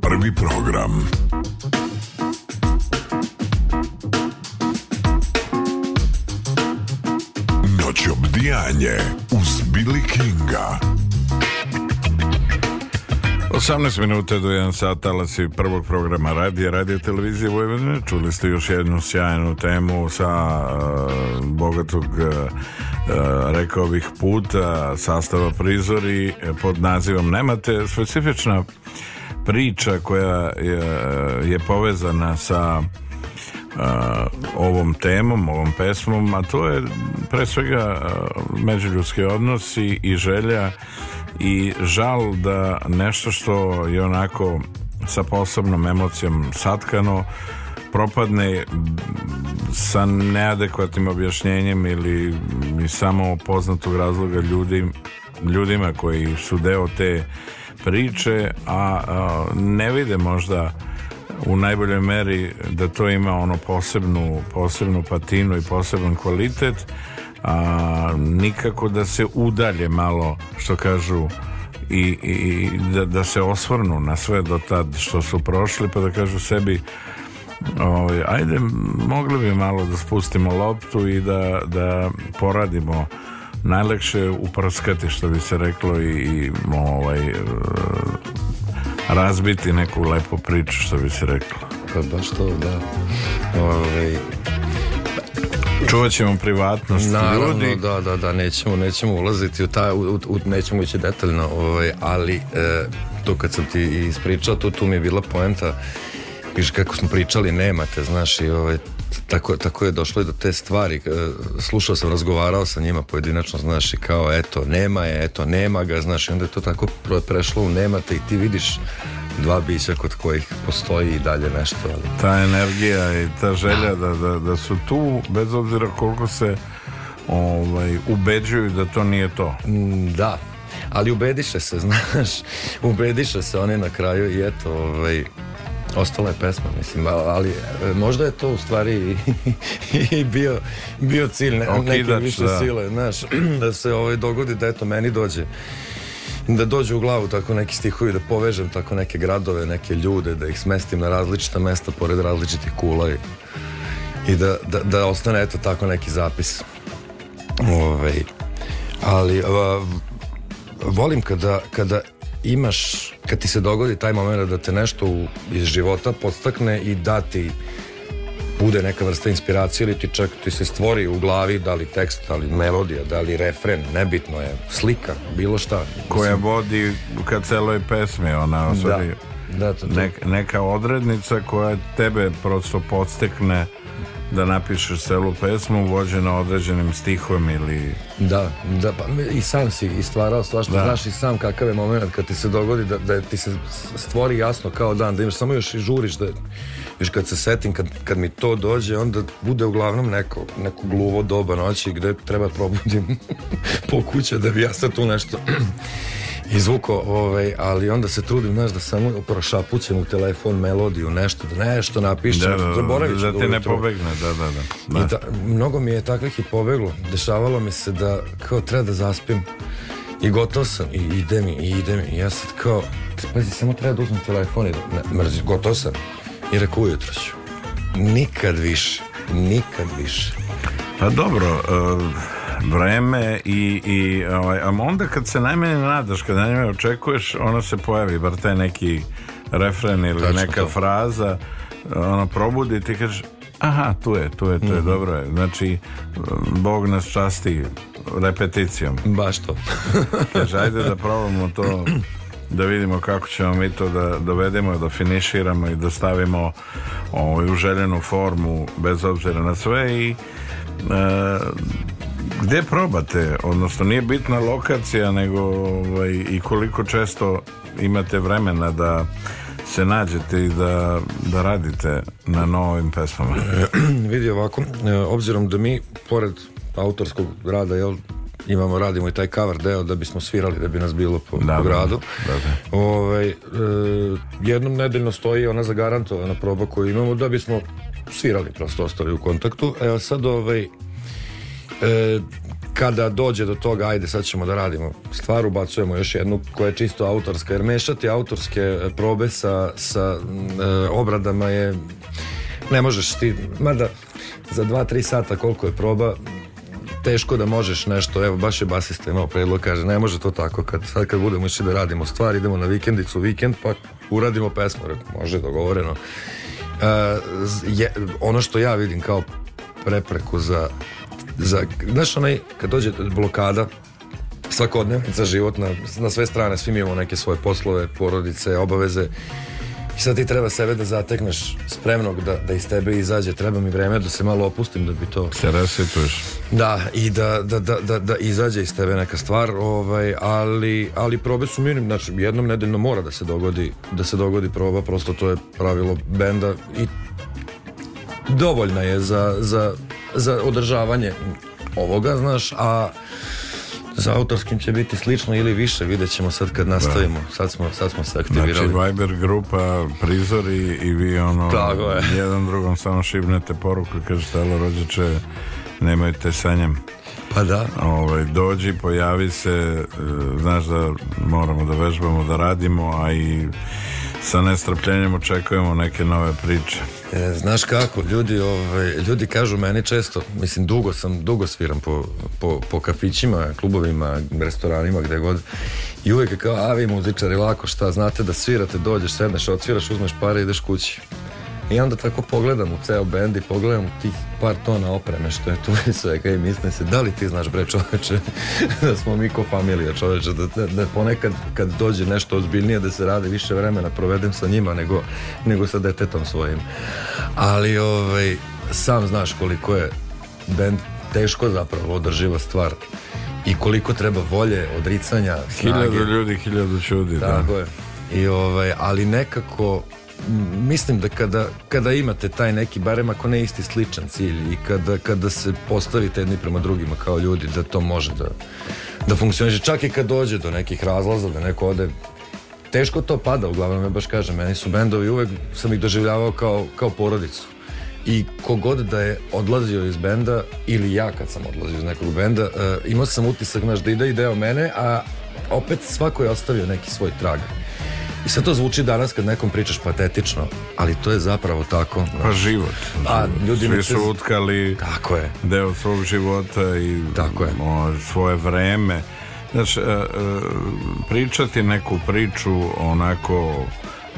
prvi program. Noć obdijanje uz Billy Kinga. 18 minuta do 1 sat talasi prvog programa radija, radio televizije Vojvodine. Čuli ste još jednu sjajnu temu sa uh, bogatog uh, Eh, rekao bih puta sastava prizori eh, pod nazivom Nemate specifična priča koja je, eh, je povezana sa a, ovom temom, ovom pesmom, a to je pre svega a, međuljudski odnosi i želja i žal da nešto što je onako sa posebnom emocijom satkano propadne sa neadekvatnim objašnjenjem ili ni samo poznatog razloga ljudi, ljudima koji su deo te priče, a, a ne vide možda u najboljoj meri da to ima ono posebnu, posebnu patinu i poseban kvalitet, a nikako da se udalje malo, što kažu, i, i da, da se osvrnu na sve do tad što su prošli, pa da kažu sebi Ovaj, ajde, mogli bi malo da spustimo loptu i da, da poradimo najlekše uprskati što bi se reklo i, i ovaj, e, razbiti neku lepu priču što bi se reklo pa baš to da Ove... Ovaj, čuvat ćemo privatnost Naravno, ljudi da, da, da, nećemo, nećemo ulaziti u taj, u, u, nećemo ići detaljno ovaj, ali e, to kad sam ti ispričao to tu mi je bila poenta Viš kako smo pričali, nemate, znaš, i ove, ovaj, tako, tako je došlo i do te stvari. E, slušao sam, razgovarao sa njima pojedinačno, znaš, i kao, eto, nema je, eto, nema ga, znaš, i onda je to tako prešlo u nemate i ti vidiš dva bića kod kojih postoji i dalje nešto. Ali... Ta energija i ta želja da, da, da su tu, bez obzira koliko se ovaj, ubeđuju da to nije to. Mm, da, ali ubediše se, znaš, ubediše se one na kraju i eto, ovaj, Ostala je pesma, mislim, ali e, možda je to u stvari i bio, bio cilj ne, Okidač, neke više da. sile, znaš, da se ovaj dogodi da eto meni dođe da dođe u glavu tako neki stihovi, da povežem tako neke gradove, neke ljude, da ih smestim na različita mesta pored različitih kula i, i da, da, da, ostane eto tako neki zapis. Ove, ovaj, ali a, volim kada, kada imaš, kad ti se dogodi taj moment da te nešto iz života podstakne i da ti bude neka vrsta inspiracije ili ti čak ti se stvori u glavi da li tekst, da li melodija, da li refren, nebitno je, slika, bilo šta. Koja Mislim... vodi ka celoj pesmi, ona osvori da, da, to, to. Nek, neka odrednica koja tebe prosto podstekne da napišeš celu pesmu vođena određenim stihom ili... Da, da pa, i sam si i stvarao svašta, da. znaš i sam kakav je moment kad ti se dogodi da, da ti se stvori jasno kao dan, da imaš samo još i žuriš da, još kad se setim, kad, kad mi to dođe, onda bude uglavnom neko, neko gluvo doba noći gde treba probudim po kuće da bi ja sad tu nešto izvuko, ovaj, ali onda se trudim, znaš, da samo prošapućem u telefon melodiju, nešto, da nešto napišem, da, da, zaboravit ću da, da, da, da te ne pobegne, da, da, da. I da. da, mnogo mi je takvih i pobeglo. Dešavalo mi se da, kao, treba da zaspim i gotov sam, i ide mi, i ide mi, i ja sad kao, pazi, samo treba da uzmem telefon i da, ne, mrzi, gotov sam, i reku ujutro ću. Nikad više, nikad više. Pa dobro, uh vreme i, i ovaj, a onda kad se najmanje nadaš, kad najmanje očekuješ, ono se pojavi, bar taj neki refren ili Tačno neka to. fraza, ono probudi i ti kažeš, aha, tu je, tu je, tu je, mm -hmm. dobro je. Znači, Bog nas časti repeticijom. Baš to. Kaže, ajde da probamo to da vidimo kako ćemo mi to da dovedemo, da finiširamo i da stavimo ovaj, u željenu formu bez obzira na sve i e, Gde probate? Odnosno nije bitna lokacija nego ovaj, i koliko često imate vremena da se nađete i da, da radite na novim pesmama? E, vidi ovako, e, obzirom da mi pored autorskog rada jel, imamo, radimo i taj cover deo da bismo svirali, da bi nas bilo po, da, po da, gradu. Da, da. Ovaj, e, jednom nedeljno stoji ona zagarantovana proba koju imamo da bismo svirali, prosto ostali u kontaktu. E, sad ovaj, E, kada dođe do toga, ajde sad ćemo da radimo stvar, ubacujemo još jednu koja je čisto autorska, jer mešati autorske probe sa, sa e, obradama je, ne možeš ti, mada za 2-3 sata koliko je proba, teško da možeš nešto, evo baš je basista imao predlog, kaže ne može to tako, kad, sad kad budemo išli da radimo stvar, idemo na vikendicu, vikend, pa uradimo pesmu, reko, može, dogovoreno. E, je, ono što ja vidim kao prepreku za za, znaš onaj, kad dođe blokada, svakodnevnica životna, na sve strane, svi imamo neke svoje poslove, porodice, obaveze, i sad ti treba sebe da zatekneš spremnog da, da iz tebe izađe. Treba mi vreme da se malo opustim da bi to... Se resetuješ. Da, i da, da, da, da, izađe iz tebe neka stvar, ovaj, ali, ali probe su minim. Znači, jednom nedeljno mora da se dogodi, da se dogodi proba, prosto to je pravilo benda i dovoljna je za, za za održavanje ovoga, znaš, a za autorskim će biti slično ili više, vidjet ćemo sad kad da. nastavimo. Da. Sad, smo, sad smo se aktivirali. Znači Viber grupa, prizori i vi ono, Tako je. jedan drugom samo šibnete poruku i kažete, alo rođeče, nemojte sanjem. Pa da. Ove, ovaj, dođi, pojavi se, e, znaš da moramo da vežbamo, da radimo, a i sa nestrpljenjem očekujemo neke nove priče. E, znaš kako, ljudi, ovaj, ljudi kažu meni često, mislim dugo sam, dugo sviram po, po, po kafićima, klubovima, restoranima, gde god i uvek je kao, a vi muzičari, lako šta, znate da svirate, dođeš, sedneš, odsviraš, uzmeš pare i ideš kući. I onda tako pogledam u ceo bend i pogledam tih par tona opreme što je tu i svega i mislim se da li ti znaš bre čoveče da smo mi ko familija čoveče da, da, da, ponekad kad dođe nešto ozbiljnije da se radi više vremena provedem sa njima nego, nego sa detetom svojim. Ali ovaj, sam znaš koliko je bend teško zapravo održiva stvar i koliko treba volje, odricanja, snage. Hiljadu ljudi, hiljadu ljudi. Tako da. je. I ovaj, ali nekako mislim da kada, kada imate taj neki, barem ako ne isti sličan cilj i kada, kada se postavite jedni prema drugima kao ljudi, da to može da, da funkcioniše. Čak i kad dođe do nekih razlaza, da neko ode teško to pada, uglavnom ja baš kažem, meni su bendovi, uvek sam ih doživljavao kao, kao porodicu. I kogod da je odlazio iz benda, ili ja kad sam odlazio iz nekog benda, uh, imao sam utisak, znaš, da ide i deo mene, a opet svako je ostavio neki svoj trag. I sad to zvuči danas kad nekom pričaš patetično, ali to je zapravo tako. Znaš. Da. Pa život. Pa ljudi Svi su utkali tako je. deo svog života i tako je. svoje vreme. Znaš, e, e, pričati neku priču onako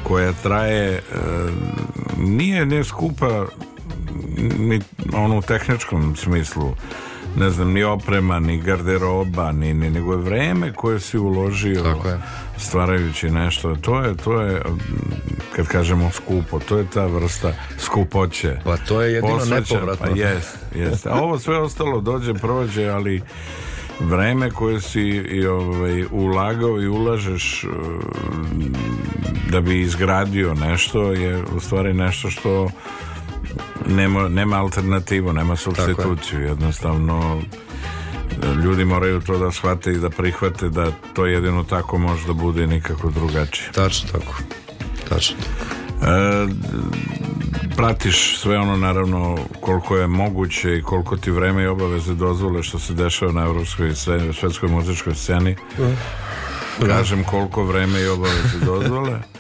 koja traje e, nije ne skupa ni ono u tehničkom smislu ne znam, ni oprema, ni garderoba, ni, ni nego je vreme koje si uložio Tako je. stvarajući nešto. To je, to je, mm, kad kažemo skupo, to je ta vrsta skupoće. Pa to je jedino Posveća, nepovratno. Pa jest, jest. A ovo sve ostalo dođe, prođe, ali vreme koje si i, ovaj, ulagao i ulažeš e, da bi izgradio nešto je u stvari nešto što nema, nema alternativu, nema substituciju, je. jednostavno ljudi moraju to da shvate i da prihvate da to jedino tako može da bude nikako drugačije. Tačno tako. Tačno tako. E, pratiš sve ono naravno koliko je moguće i koliko ti vreme i obaveze dozvole što se dešava na evropskoj i svetskoj muzičkoj sceni. Mm. Kažem koliko vreme i obaveze dozvole.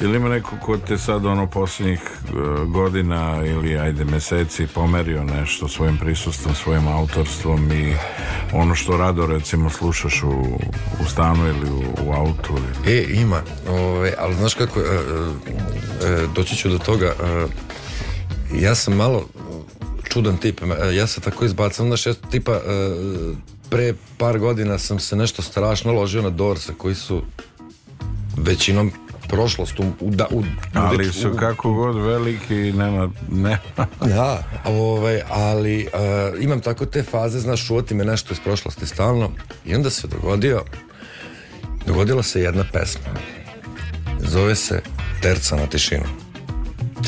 Ili ima neko ko te sad ono poslednjih e, godina ili ajde meseci pomerio nešto svojim prisustvom, svojim autorstvom i ono što rado recimo slušaš u, u stanu ili u, u autu? Ili... E, ima. Ove, ali znaš kako, e, e, e doći ću do toga. E, ja sam malo čudan tip. E, ja se tako izbacam, znaš, ja tipa pre par godina sam se nešto strašno ložio na Dorsa koji su većinom prošlost u, u, da, u, ali su kako god veliki nema, nema. da, ovaj, ali uh, imam tako te faze znaš šuoti me nešto iz prošlosti stalno i onda se dogodio dogodila se jedna pesma zove se Terca na tišinu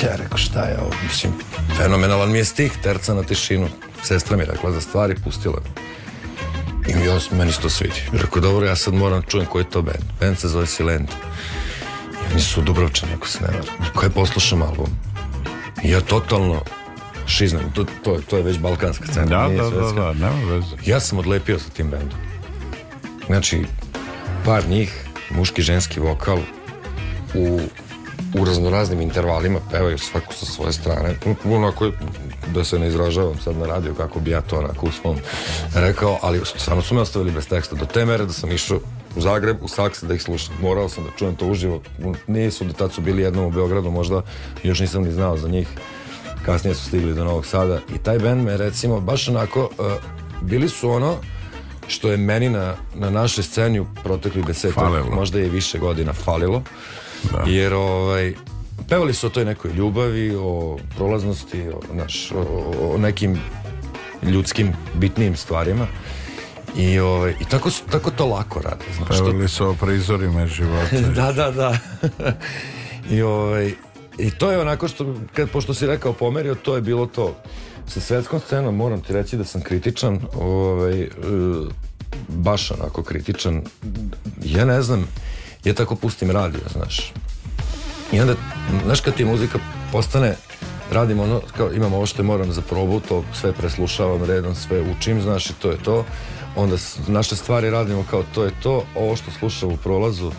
ja rekao šta je ovo mislim fenomenalan mi je stih Terca na tišinu sestra mi rekla za stvari pustila mi i on meni se to svidi. Rekao, dobro, ja sad moram čujem koji je to band. Band se zove Silent nisu Dubrovčani, ako se ne varam. Koje poslušam album. Ja totalno šiznam, to, to, to je već balkanska scena. Da, nije da, da svetska. da, da, nema veze. Ja sam odlepio sa tim bendom. Znači, par njih, muški, ženski vokal, u, u raznoraznim intervalima pevaju svako sa svoje strane. Onako da se ne izražavam sad na radio kako bi ja to onako u svom rekao, ali stvarno su me ostavili bez teksta do te mere da sam išao u Zagreb, u Saks da ih slušam. Morao sam da čujem to uživo. Nisu do tad su bili jednom u Beogradu, možda još nisam ni znao za njih. Kasnije su stigli do Novog Sada. I taj band me recimo baš onako, uh, bili su ono što je meni na, na našoj sceni u proteklih desetak, možda je više godina falilo. Da. Jer ovaj, pevali su o toj nekoj ljubavi, o prolaznosti, o, naš, o, o nekim ljudskim bitnim stvarima. I, ove, ovaj, i tako, su, tako to lako rade. Znaš, Pravili su o prizorima života. da, da, da. I, ove, ovaj, I to je onako što, kad, pošto si rekao pomerio, to je bilo to. Sa svetskom scenom moram ti reći da sam kritičan, ovaj, e, baš onako kritičan. Ja ne znam, ja tako pustim radio, znaš. I onda, znaš kad ti muzika postane radim ono, kao imam ovo što moram za probu, to sve preslušavam redom, sve učim, znaš i to je to onda naše stvari radimo kao to je to, ovo što slušam u prolazu,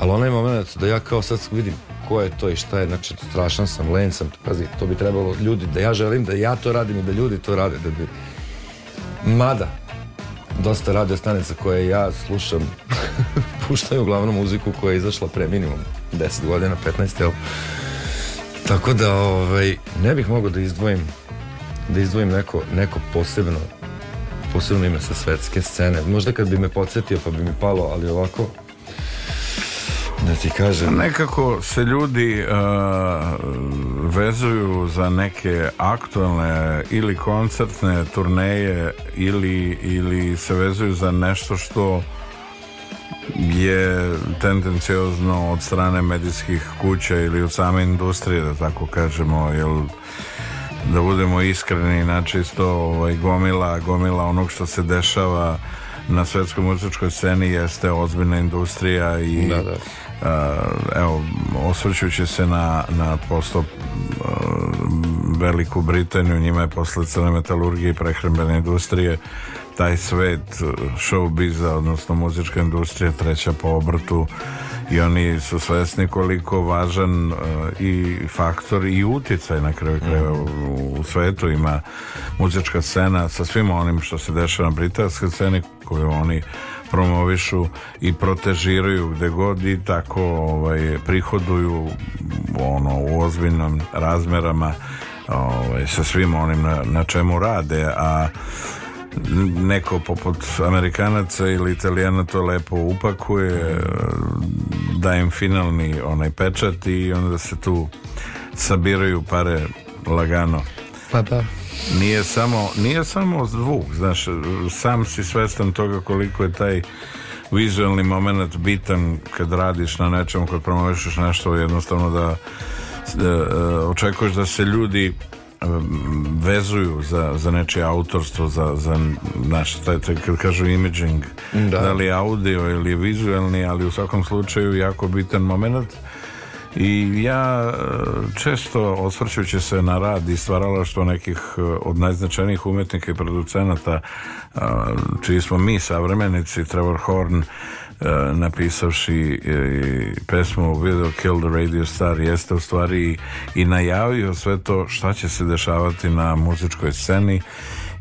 ali onaj moment da ja kao sad vidim ko je to i šta je, znači strašan sam, len sam, pazi, to bi trebalo ljudi, da ja želim da ja to radim i da ljudi to rade, da bi... Mada, dosta radio stanica koje ja slušam, puštaju uglavnom muziku koja je izašla pre minimum 10 godina, 15, jel? Tako da, ovaj, ne bih mogao da izdvojim da izdvojim neko, neko posebno posebno ime sa svetske scene. Možda kad bi me podsjetio pa bi mi palo, ali ovako da ti kažem. Nekako se ljudi uh, vezuju za neke aktualne ili koncertne turneje ili, ili se vezuju za nešto što je tendenciozno od strane medijskih kuća ili od same industrije, da tako kažemo, jer da budemo iskreni, načisto ovaj, gomila, gomila onog što se dešava na svetskoj muzičkoj sceni jeste ozbiljna industrija i da, da. A, evo, osvrćući se na, na posto Veliku Britaniju, njima je posle crne metalurgije i prehrambene industrije taj svet showbiza, odnosno muzička industrija treća po obrtu i oni su svesni koliko važan eh, i faktor i uticaj na kraju krajeva u, u svetu ima muzička scena sa svim onim što se dešava na britanskoj sceni koju oni promovišu i protežiraju gde god i tako ovaj, prihoduju ono, u ozbiljnom razmerama ovaj, sa svim onim na, na čemu rade a neko poput Amerikanaca ili Italijana to lepo upakuje da im finalni onaj pečat i onda se tu sabiraju pare lagano pa da nije samo, nije samo zvuk znaš, sam si svestan toga koliko je taj vizualni moment bitan kad radiš na nečemu, kad promovišeš nešto jednostavno da, da e, očekuješ da se ljudi vezuju za, za nečije autorstvo za, za naš, taj, taj, kad kažu imaging da. da. li audio ili vizualni ali u svakom slučaju jako bitan moment i ja e, često osvrćući se na rad i stvaralaštvo nekih e, od najznačajnijih umetnika i producenata čiji smo mi savremenici Trevor Horn E, napisavši e, pesmu Video Kill the Radio Star jeste u stvari i najavio sve to šta će se dešavati na muzičkoj sceni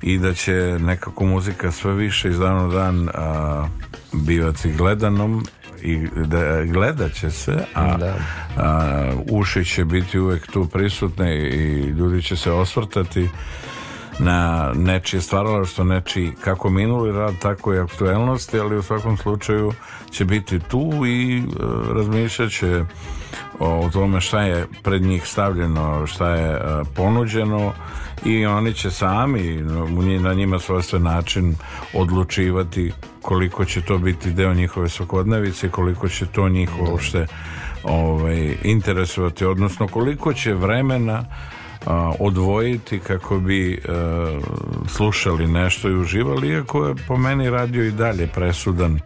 i da će nekako muzika sve više iz dana u dan a, bivati gledanom i da, gledat će se a, da. a uši će biti uvek tu prisutne i ljudi će se osvrtati na nečije stvaralaštvo, nečiji kako minuli rad, tako i aktuelnosti, ali u svakom slučaju će biti tu i e, razmišljat će o tome šta je pred njih stavljeno, šta je e, ponuđeno i oni će sami na njima svojstven način odlučivati koliko će to biti deo njihove svakodnevice, koliko će to njih uopšte ovaj, interesovati, odnosno koliko će vremena odvojiti kako bi e, slušali nešto i uživali, iako je po meni radio i dalje presudan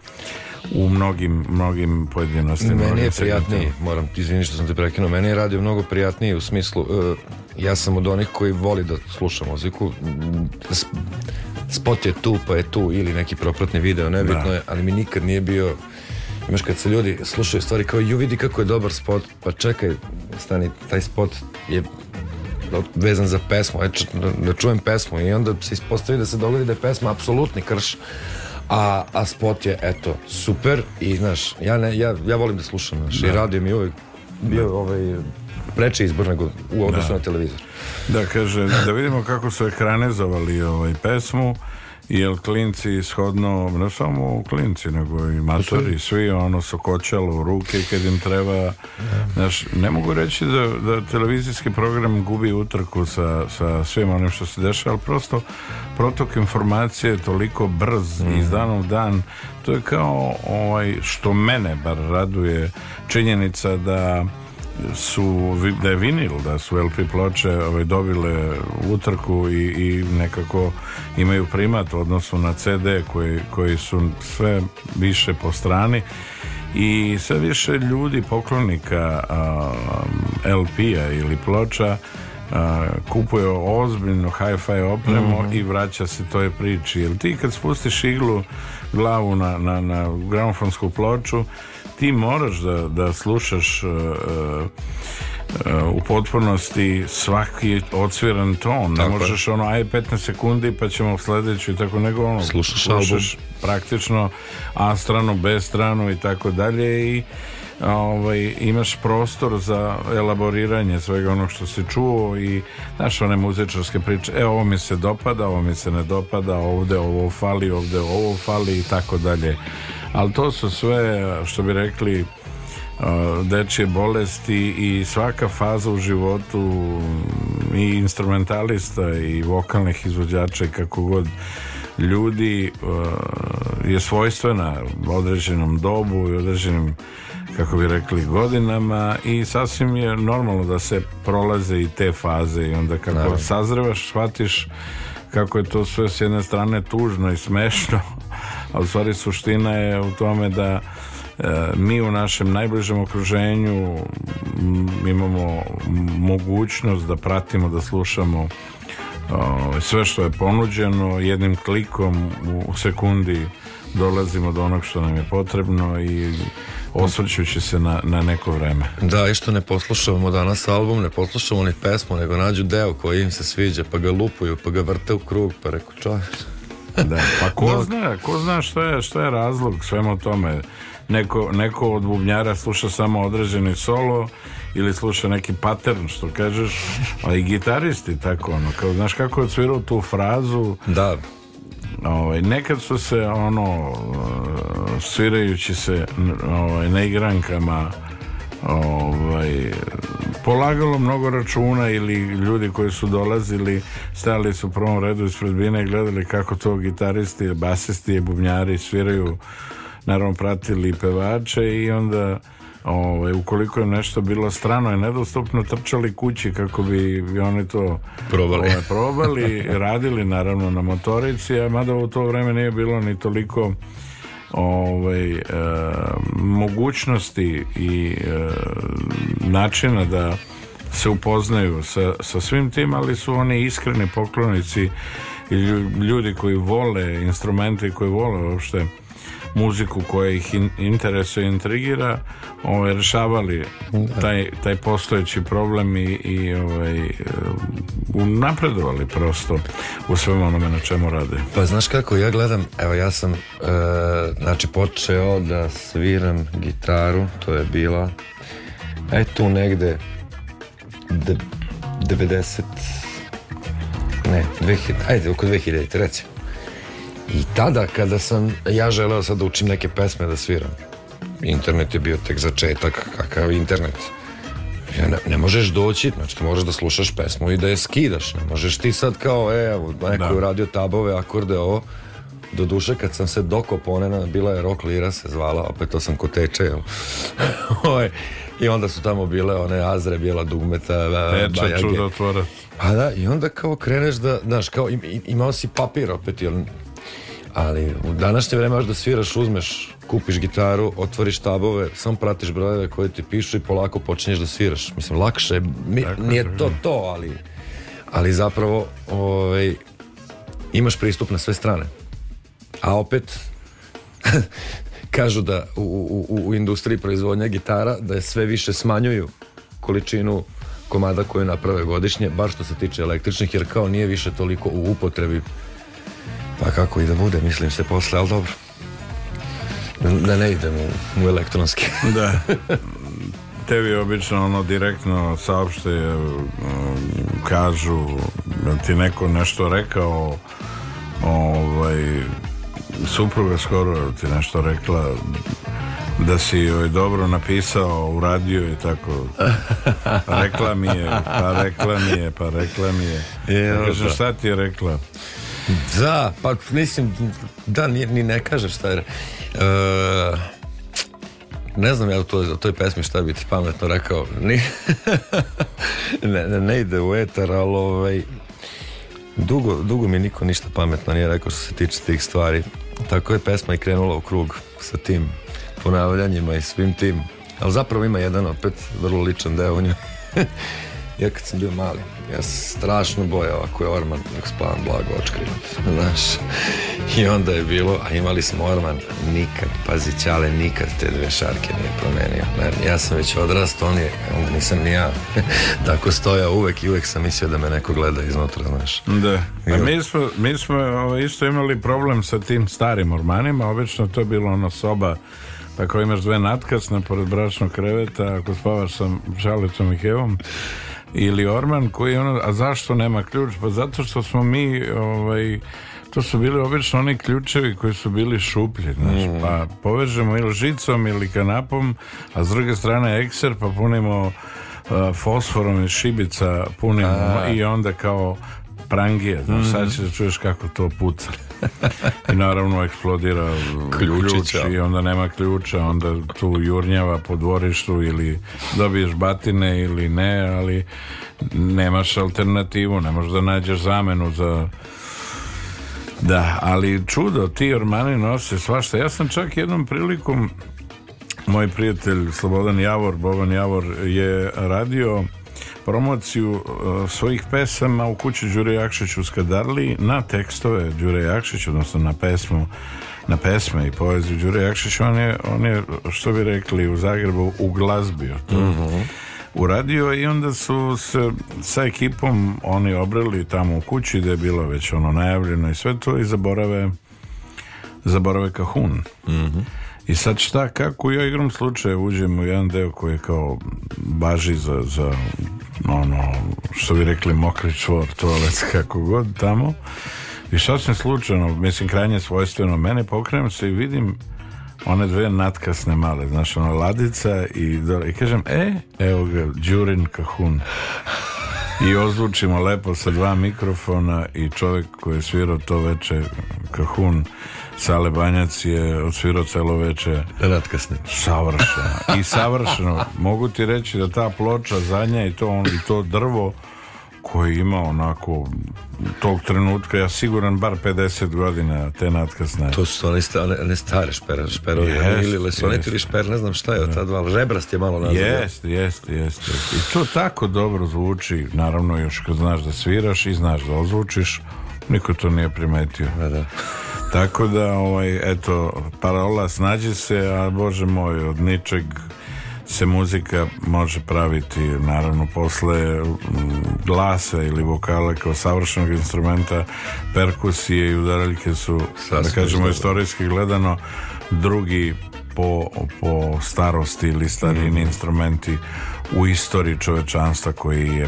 u mnogim, mnogim pojedinostima. Meni je prijatniji, moram, ti izviniti što sam te prekinuo, meni je radio mnogo prijatniji u smislu, uh, ja sam od onih koji voli da sluša muziku, spot je tu pa je tu ili neki propratni video, nebitno da. je, ali mi nikad nije bio Imaš kad se ljudi slušaju stvari kao ju vidi kako je dobar spot, pa čekaj, stani, taj spot je vezan za pesmu, eč, da, da čujem pesmu i onda se ispostavi da se dogodi da je pesma apsolutni krš, a, a spot je, eto, super i, znaš, ja, ne, ja, ja volim da slušam, znaš, da. i radio mi uvijek bio da. ovaj, preče izbor nego u odnosu da. na televizor. Da, kaže, da vidimo kako su ekranezovali ovaj pesmu, jer klinci ishodno, ne samo klinci, nego i matori, svi ono su kočalo u ruke kad im treba, znaš, ne mogu reći da, da televizijski program gubi utrku sa, sa svim onim što se dešava, ali prosto protok informacije je toliko brz mm. iz dana u dan, to je kao ovaj, što mene bar raduje činjenica da su da je vinil, da su LP ploče ovaj, dobile utrku i, i nekako imaju primat u odnosu na CD koji, koji su sve više po strani i sve više ljudi poklonika LP-a ili ploča a, kupuje ozbiljnu hi-fi opremu mm -hmm. i vraća se toj priči jer ti kad spustiš iglu glavu na, na, na gramofonsku ploču ti moraš da, da slušaš uh, Uh, u potpunosti svaki odsviran ton tako ne možeš ono aj 15 sekundi pa ćemo u sledeću i tako nego ono slušaš, slušaš praktično A stranu, B stranu i tako dalje i ovaj, imaš prostor za elaboriranje svega onog što se čuo i znaš one muzičarske priče e ovo mi se dopada, ovo mi se ne dopada ovde ovo fali, ovde ovo fali i tako dalje ali to su sve što bi rekli uh, dečje bolesti i svaka faza u životu mm, i instrumentalista i vokalnih izvođača i kako god ljudi e, je svojstvena određenom dobu i određenim kako bi rekli godinama i sasvim je normalno da se prolaze i te faze i onda kako Naravno. sazrevaš shvatiš kako je to sve s jedne strane tužno i smešno a u stvari suština je u tome da e, mi u našem najbližem okruženju imamo mogućnost da pratimo, da slušamo sve što je ponuđeno jednim klikom u sekundi dolazimo do onog što nam je potrebno i osvrćući se na, na neko vreme. Da, i što ne poslušavamo danas album, ne poslušavamo ni pesmu, nego nađu deo koji im se sviđa, pa ga lupuju, pa ga vrte u krug, pa reku čovječ. Da, pa ko Dok. zna, ko zna što je, što je razlog svemu tome. Neko, neko od bubnjara sluša samo određeni solo, ili sluša neki pattern što kažeš, a i gitaristi tako ono, kao znaš kako je cvirao tu frazu. Da. Ovaj, nekad su se ono svirajući se ovaj, na igrankama ovaj, polagalo mnogo računa ili ljudi koji su dolazili stali su u prvom redu ispred bine i gledali kako to gitaristi, basisti i bubnjari sviraju naravno pratili pevače i onda Ove, ovaj, ukoliko je nešto bilo strano i nedostupno, trčali kući kako bi oni to probali, ove, ovaj, probali radili naravno na motorici, a mada u to vreme nije bilo ni toliko ovaj, e, mogućnosti i e, načina da se upoznaju sa, sa svim tim, ali su oni iskreni poklonici i ljudi koji vole instrumente i koji vole uopšte muziku koja ih interesuje, intrigira, ovaj, rešavali da. taj, taj postojeći problem i, i ovaj, e, napredovali prosto u svemu onome na čemu rade. Pa znaš kako, ja gledam, evo ja sam e, znači počeo da sviram gitaru, to je bila e tu negde de, 90 ne, 2000, ajde oko 2000, recimo I tada kada sam ja želeo sad da učim neke pesme da sviram, internet je bio tek začetak, kakav internet. Ne, ne možeš doći, znači ti moraš da slušaš pesmu i da je skidaš. Ne možeš ti sad kao, e, evo, neko da. je uradio tabove, akorde, ovo. Do duše, kad sam se doko bila je Rock Lira se zvala, opet to sam ko teče, jel? Ovaj, I onda su tamo bile one azre, bijela dugmeta, Neča čuda otvora. Pa da, i onda kao kreneš da, znaš, kao im, imao si papir opet, jel? ali u današnje vreme baš da sviraš, uzmeš, kupiš gitaru, otvoriš tabove, samo pratiš brojeve koje ti pišu i polako počinješ da sviraš. Mislim, lakše je, mi, dakle, nije to to, ali, ali zapravo ovaj, imaš pristup na sve strane. A opet, kažu da u, u, u industriji proizvodnja gitara da je sve više smanjuju količinu komada koju naprave godišnje, bar što se tiče električnih, jer kao nije više toliko u upotrebi Pa kako i da bude, mislim se posle, ali dobro. Da ne idemo u elektronski. da. Tebi obično ono direktno saopšte e, kažu da ti neko nešto rekao ovaj supruga skoro ti nešto rekla da si joj dobro napisao, uradio i tako. Pa rekla mi je, pa rekla mi je, pa rekla mi je. je ja, da šta ti je rekla? Da, pa mislim, da, ni, ni ne kaže šta je. Uh, ne znam ja u toj, u toj pesmi šta bi ti pametno rekao. Ni, ne, ne, ne, ide u etar, ali ovaj, dugo, dugo mi niko ništa pametno nije rekao što se tiče tih stvari. Tako je pesma i krenula u krug sa tim ponavljanjima i svim tim. Ali zapravo ima jedan opet vrlo ličan deo u njoj. Ja kad sam bio mali, ja sam strašno bojao ako je orman dok spavam blago očkrivan, znaš. I onda je bilo, a imali smo orman, nikad, pazi Ćale, nikad te dve šarke nije promenio. Ja sam već odrastao, on je, onda nisam ni ja. Tako stoja uvek i uvek sam mislio da me neko gleda iznutra, znaš. Da. A mi smo, mi smo ovaj, isto imali problem sa tim starim ormanima, obično to je bilo ono soba tako imaš dve natkasne pored bračnog kreveta, ako spavaš sa Žalicom i Hevom, ili Orman koji ono, a zašto nema ključ? Pa zato što smo mi ovaj, to su bili obično oni ključevi koji su bili šuplji, znaš, mm. pa povežemo ili žicom ili kanapom, a s druge strane ekser pa punimo uh, fosforom i šibica punimo a. i onda kao prangije, znaš, mm. sad mhm. ćeš da čuješ kako to puca. I naravno eksplodira ključ i onda nema ključa, onda tu jurnjava po dvorištu ili dobiješ batine ili ne, ali nemaš alternativu, ne možeš da nađeš zamenu za da, ali čudo, ti ormani nose svašta. Ja sam čak jednom prilikom moj prijatelj Slobodan Javor, Boban Javor je radio promociju uh, svojih pesama u kući Đure Jakšića u Skadarli na tekstove Đure Jakšića, odnosno na pesmu na pesme i poeziju Đure Jakšića on je, on je, što bi rekli u Zagrebu, uglazbio to. Mm -hmm. Uradio i onda su se sa ekipom oni obrali tamo u kući gdje je bilo već ono najavljeno i sve to i zaborave zaborave kahun. Mm -hmm. I sad šta, kako ja igram slučaje uđem u jedan deo koji je kao baži za, za ono, što bi rekli mokri čvor, toalet, kako god tamo. I sasvim slučajno, mislim krajnje svojstveno mene, pokrenem se i vidim one dve natkasne male, znaš, ona ladica i, dole, i kažem, e, evo ga, Đurin Kahun. I ozvučimo lepo sa dva mikrofona i čovek koji je svirao to veče Kahun Sale Banjac je odsvirao celo veče Ratka Savršeno I savršeno Mogu ti reći da ta ploča zadnja i to, on, i to drvo koji ima onako tog trenutka, ja siguran bar 50 godina te natkasne. To su one, stale, one stare šper, šperovi, yes, ili lesonet yes. ili šper, ne znam šta je od da. ta dva, žebrast je malo nazivio. Jeste, jeste, jeste. jest. I to tako dobro zvuči, naravno još kad znaš da sviraš i znaš da ozvučiš, niko to nije primetio. Da, da. Tako da, ovaj, eto, parola snađi se, a bože moj, od ničeg se muzika može praviti naravno posle mm, glasa ili vokala kao savršenog instrumenta perkusije i udaraljke su da Sasvim da kažemo istorijski gledano drugi po, po starosti ili starini mm. instrumenti u istoriji čovečanstva koji je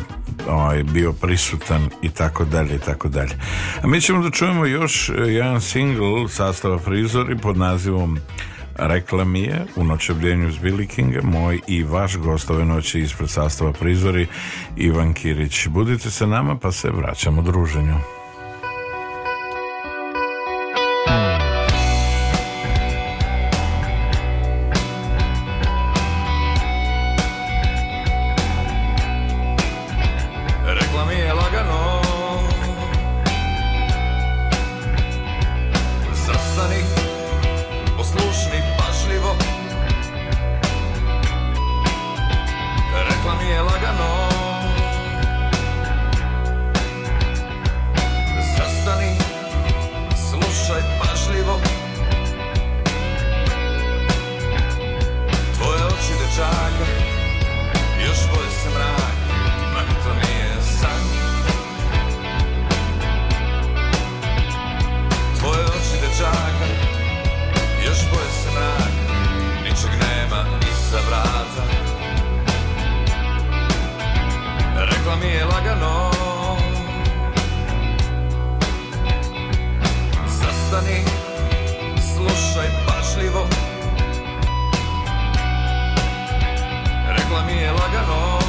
ovaj, bio prisutan i tako dalje i tako dalje. A mi ćemo da čujemo još eh, jedan single sastava Frizori pod nazivom Rekla mi je u noćevljenju s Billy King, moj i vaš gost ove noći ispred sastava prizori Ivan Kirić. Budite sa nama pa se vraćamo druženju. nije lagano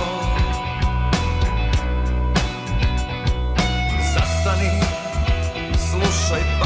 Zastani, slušaj pa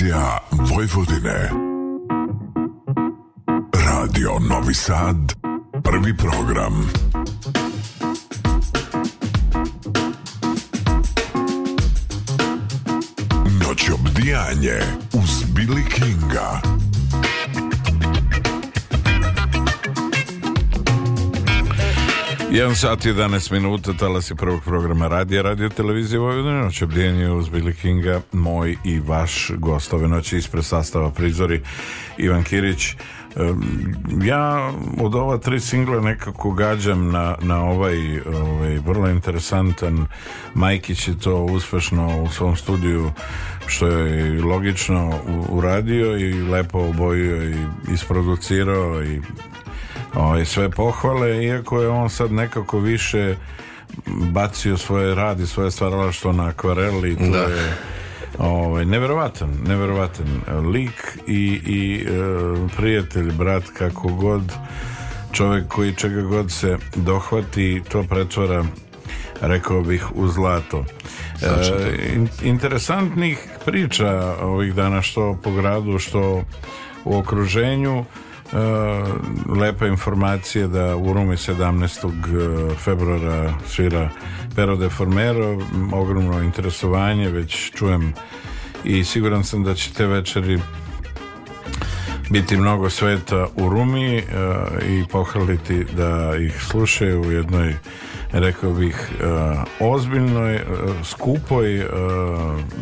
Televizija Vojvodine Radio Novi Sad Prvi program Noć obdijanje uz Billy Kinga 1 sat 11 minuta talas je prvog programa radija radio televizije Vojvodine noć obdijenje uz Billy Kinga moj i vaš gost ove noći ispred sastava prizori Ivan Kirić ja od ova tri singla nekako gađam na, na ovaj, ovaj vrlo interesantan Majkić je to uspešno u svom studiju što je logično uradio i lepo obojio i isproducirao i ovaj, sve pohvale, iako je on sad nekako više bacio svoje radi, svoje stvaralaštvo na akvareli, to da. je ovaj, neverovatan, neverovatan lik i, i e, prijatelj, brat, kako god čovjek koji čega god se dohvati, to pretvara rekao bih u zlato e, in, interesantnih priča ovih dana što po gradu, što u okruženju Eh, lepa informacija da u Rumi 17. februara svira Pero de Formero ogromno interesovanje već čujem i siguran sam da će te večeri biti mnogo sveta u Rumi uh, i pohvaliti da ih slušaju u jednoj rekao bih uh, ozbiljnoj, uh, skupoj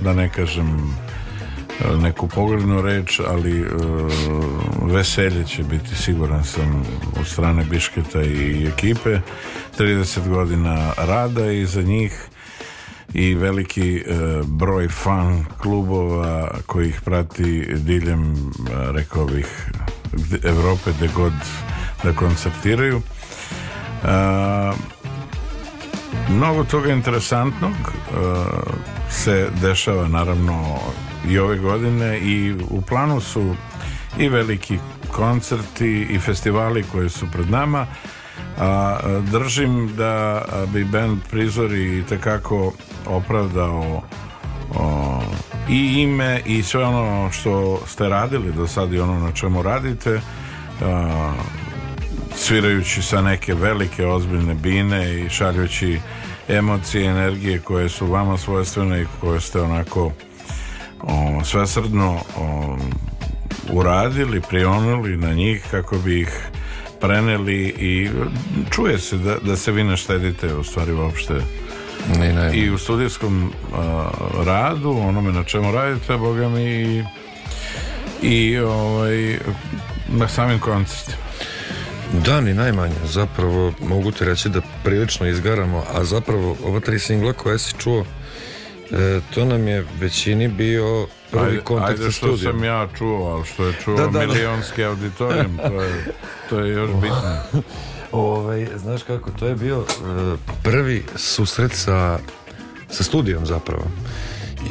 da ne kažem neku pogrednu reč, ali e, veselje će biti, siguran sam, od strane Bišketa i ekipe. 30 godina rada i za njih i veliki e, broj fan klubova koji ih prati diljem, e, rekao bih, Evrope gde god da koncertiraju. Mnogo toga interesantnog se dešava naravno i ove godine i u planu su i veliki koncerti i festivali koji su pred nama a, držim da bi band Prizori tekako opravdao o, i ime i sve ono što ste radili do sad i ono na čemu radite a, svirajući sa neke velike ozbiljne bine i šaljući emocije i energije koje su vama svojstvene i koje ste onako o, svesrdno o, uradili, prionuli na njih kako bi ih preneli i čuje se da, da se vi ne štedite u stvari uopšte ne, ne, ne. i u studijskom a, radu, onome na čemu radite, boga mi i, i ovaj, na samim koncertima. Da, ni najmanje. Zapravo mogu ti reći da prilično izgaramo, a zapravo ova tri singla koja si čuo E, to nam je većini bio prvi ajde, kontakt ajde sa studijom. Ajde što sam ja čuo, ali što je čuo da, da, da. milionski da. auditorijum, to je, to je još bitno. Ove, ovaj, znaš kako, to je bio e, prvi susret sa, sa studijom zapravo.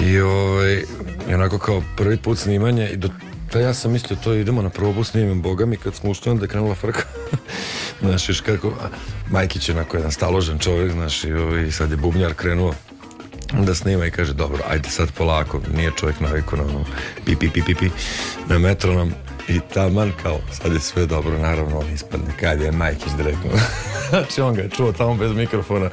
I, ove, ovaj, i onako kao prvi put snimanje i do da ja sam mislio to idemo na probu snimim Boga mi kad smo ušli onda je krenula frka znaš još kako Majkić je onako jedan staložen čovjek znaš i, i ovaj, sad je bubnjar krenuo onda snima i kaže dobro, ajde sad polako, nije čovjek naviku na ono pi, pi, pi, pi, pi, na metronom i taman kao, sad je sve dobro, naravno on ispadne, kad je Majkić direktno. znači on ga je čuo tamo bez mikrofona,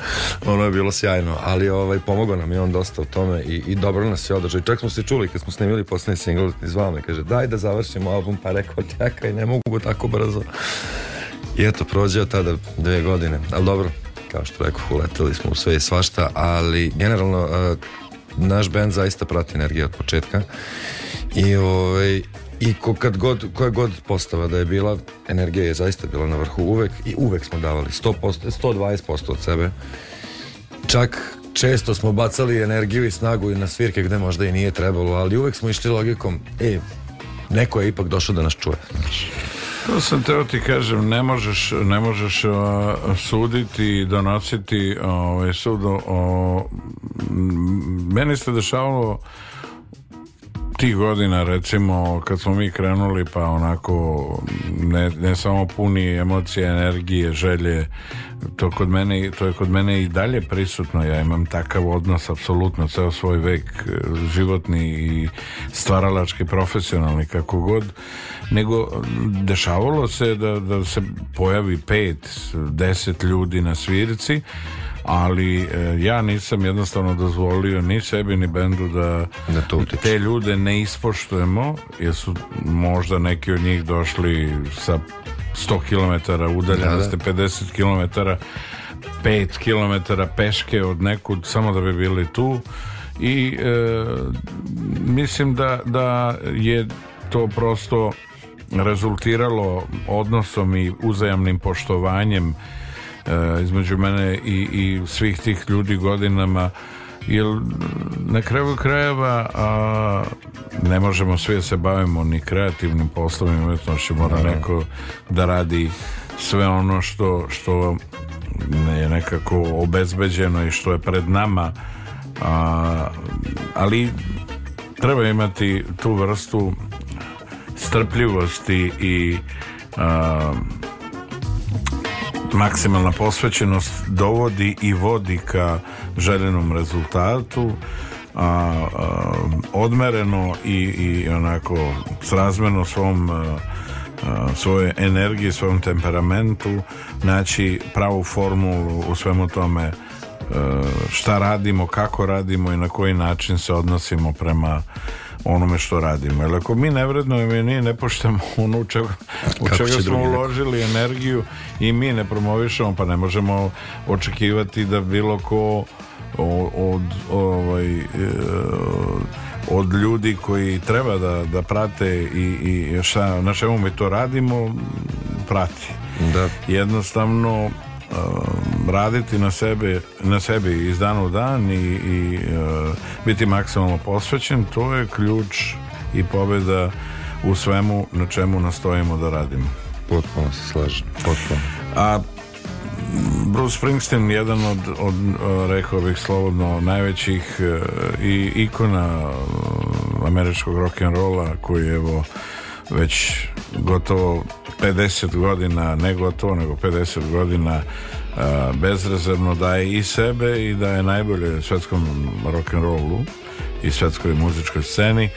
ono je bilo sjajno, ali ovaj, pomogao nam je on dosta u tome i, i dobro nas je održao. I čak smo se čuli kad smo snimili posljednji single, zvao me, kaže daj da završimo album, pa rekao čekaj, ne mogu tako brzo. I eto, prođeo tada dve godine, ali dobro, kao što rekao, uleteli smo u sve i svašta, ali generalno uh, naš band zaista prati energiju od početka i ovaj, i ko, kad god, koja god postava da je bila, energija je zaista bila na vrhu uvek i uvek smo davali 100%, 120% od sebe. Čak često smo bacali energiju i snagu i na svirke gde možda i nije trebalo, ali uvek smo išli logikom, e, neko je ipak došao da nas čuje. To sam teo ti kažem, ne možeš, ne možeš a, suditi i donositi ove, ovaj, sud o... Meni se dešavalo tih godina recimo kad smo mi krenuli pa onako ne, ne samo puni emocije, energije, želje to, kod mene, to je kod mene i dalje prisutno ja imam takav odnos apsolutno ceo svoj vek e, životni i stvaralački profesionalni kako god nego dešavalo se da, da se pojavi pet, deset ljudi na svirci ali e, ja nisam jednostavno dozvolio ni sebi ni bendu da, da to te ljude ne ispoštujemo jer su možda neki od njih došli sa 100 km udaljenosti, da, da. 50 km 5 km peške od nekud samo da bi bili tu i e, mislim da, da je to prosto rezultiralo odnosom i uzajamnim poštovanjem E, između mene i, i svih tih ljudi godinama jer na kraju krajeva a, ne možemo svi da se bavimo ni kreativnim poslom i umjetnošću mora neko da radi sve ono što, što je nekako obezbeđeno i što je pred nama a, ali treba imati tu vrstu strpljivosti i a, maksimalna posvećenost dovodi i vodi ka željenom rezultatu a, a odmereno i, i onako srazmeno svom svoje energiji, svom temperamentu naći pravu formulu u svemu tome šta radimo, kako radimo i na koji način se odnosimo prema onome što radimo. Jer ako mi ne vrednujemo i mi ne poštemo ono u čega, u čega smo uložili energiju i mi ne promovišemo, pa ne možemo očekivati da bilo ko od, ovaj, e, od ljudi koji treba da, da prate i, i šta, na čemu mi to radimo prati. Da. Jednostavno Um, raditi na sebe na sebi iz dana u dan i, i uh, biti maksimalno posvećen to je ključ i pobeda u svemu na čemu nastojimo da radimo potpuno se slažem potpuno a Bruce Springsteen jedan od, od uh, rekao bih slobodno najvećih uh, i ikona američkog rock and rolla koji je evo već gotovo 50 godina, ne gotovo, nego 50 godina a, bezrezervno daje i sebe i da je najbolje svetskom rock'n'rollu i svetskoj muzičkoj sceni.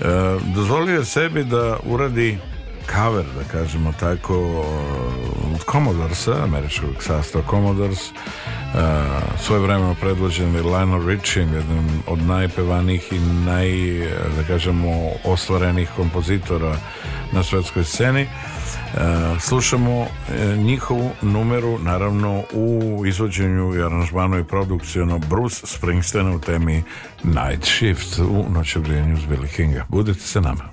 A, e, dozvolio je sebi da uradi cover, da kažemo tako, od Commodoresa, američkog sastava Commodores, uh, e, svoje vreme predvođen je Lionel Richie jednim od najpevanih i naj, da kažemo, ostvarenih kompozitora na svetskoj sceni. E, slušamo e, njihovu numeru, naravno u izvođenju i aranžmanu i produkcijeno Bruce Springsteena u temi Night Shift u noćevrijenju s Billy Kinga. Budite se nama.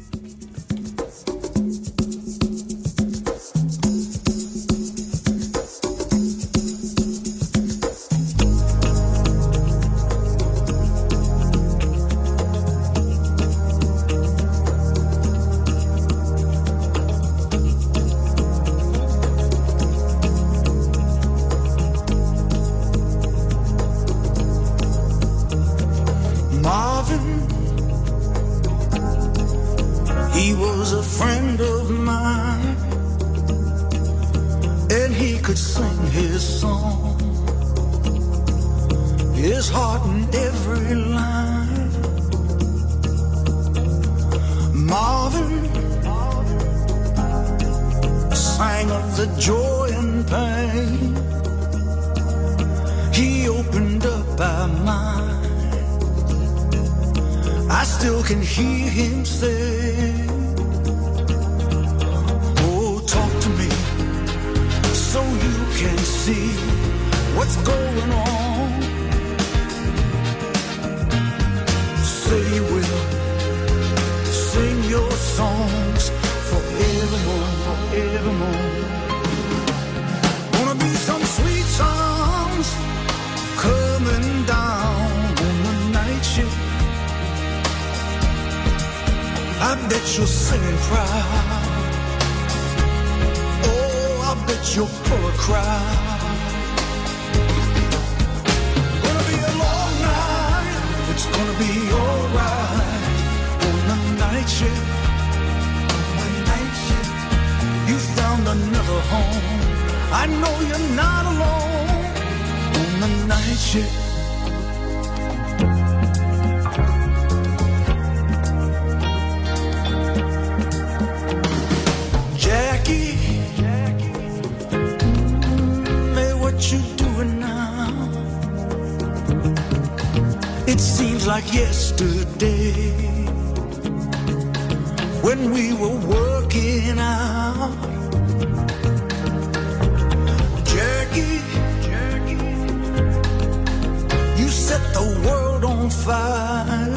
You set the world on fire.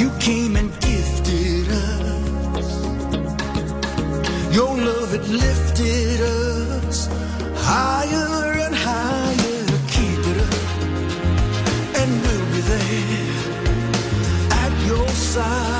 You came and gifted us. Your love it lifted us higher and higher. Keep it up, and we'll be there at your side.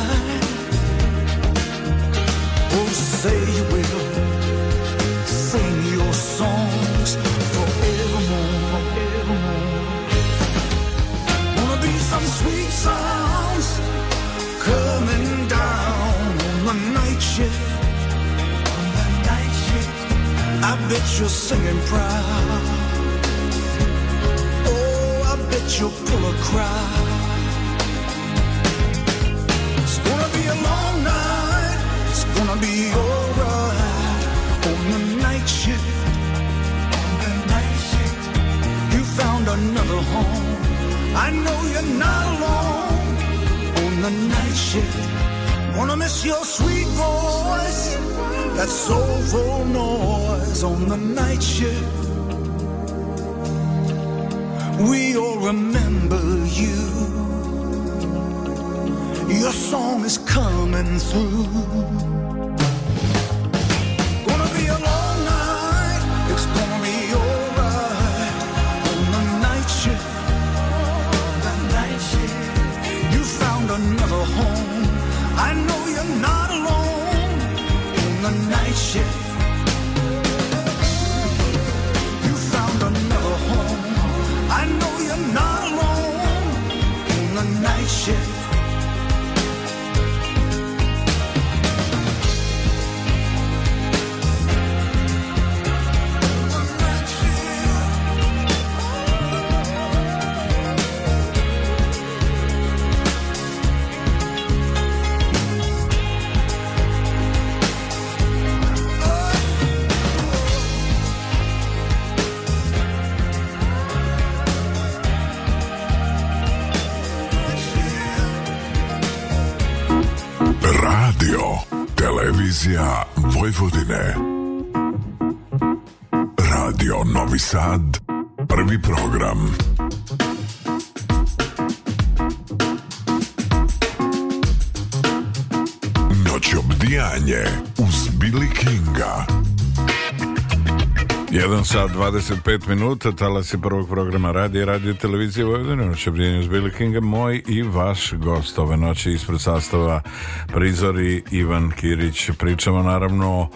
bet you're singing proud. Oh, I bet you'll pull a crowd. It's gonna be a long night. It's gonna be alright on the night shift. On the night shift, you found another home. I know you're not alone on the night shift. going to miss your sweet voice that soulful noise on the night shift. We all remember you. Your song is coming through. Gonna be a long night. It's gonna be alright on the night shift. the night shift. You found another home. I know you're not on the night shift. You found another home. I know you're not alone on the night shift. Vojvodine. Radio Novi Sad sat 25 minuta, talas je prvog programa radi radio televizije Vojvodine, noće Brinjus Bilkinga, moj i vaš gost ove noći ispred sastava Prizori Ivan Kirić. Pričamo naravno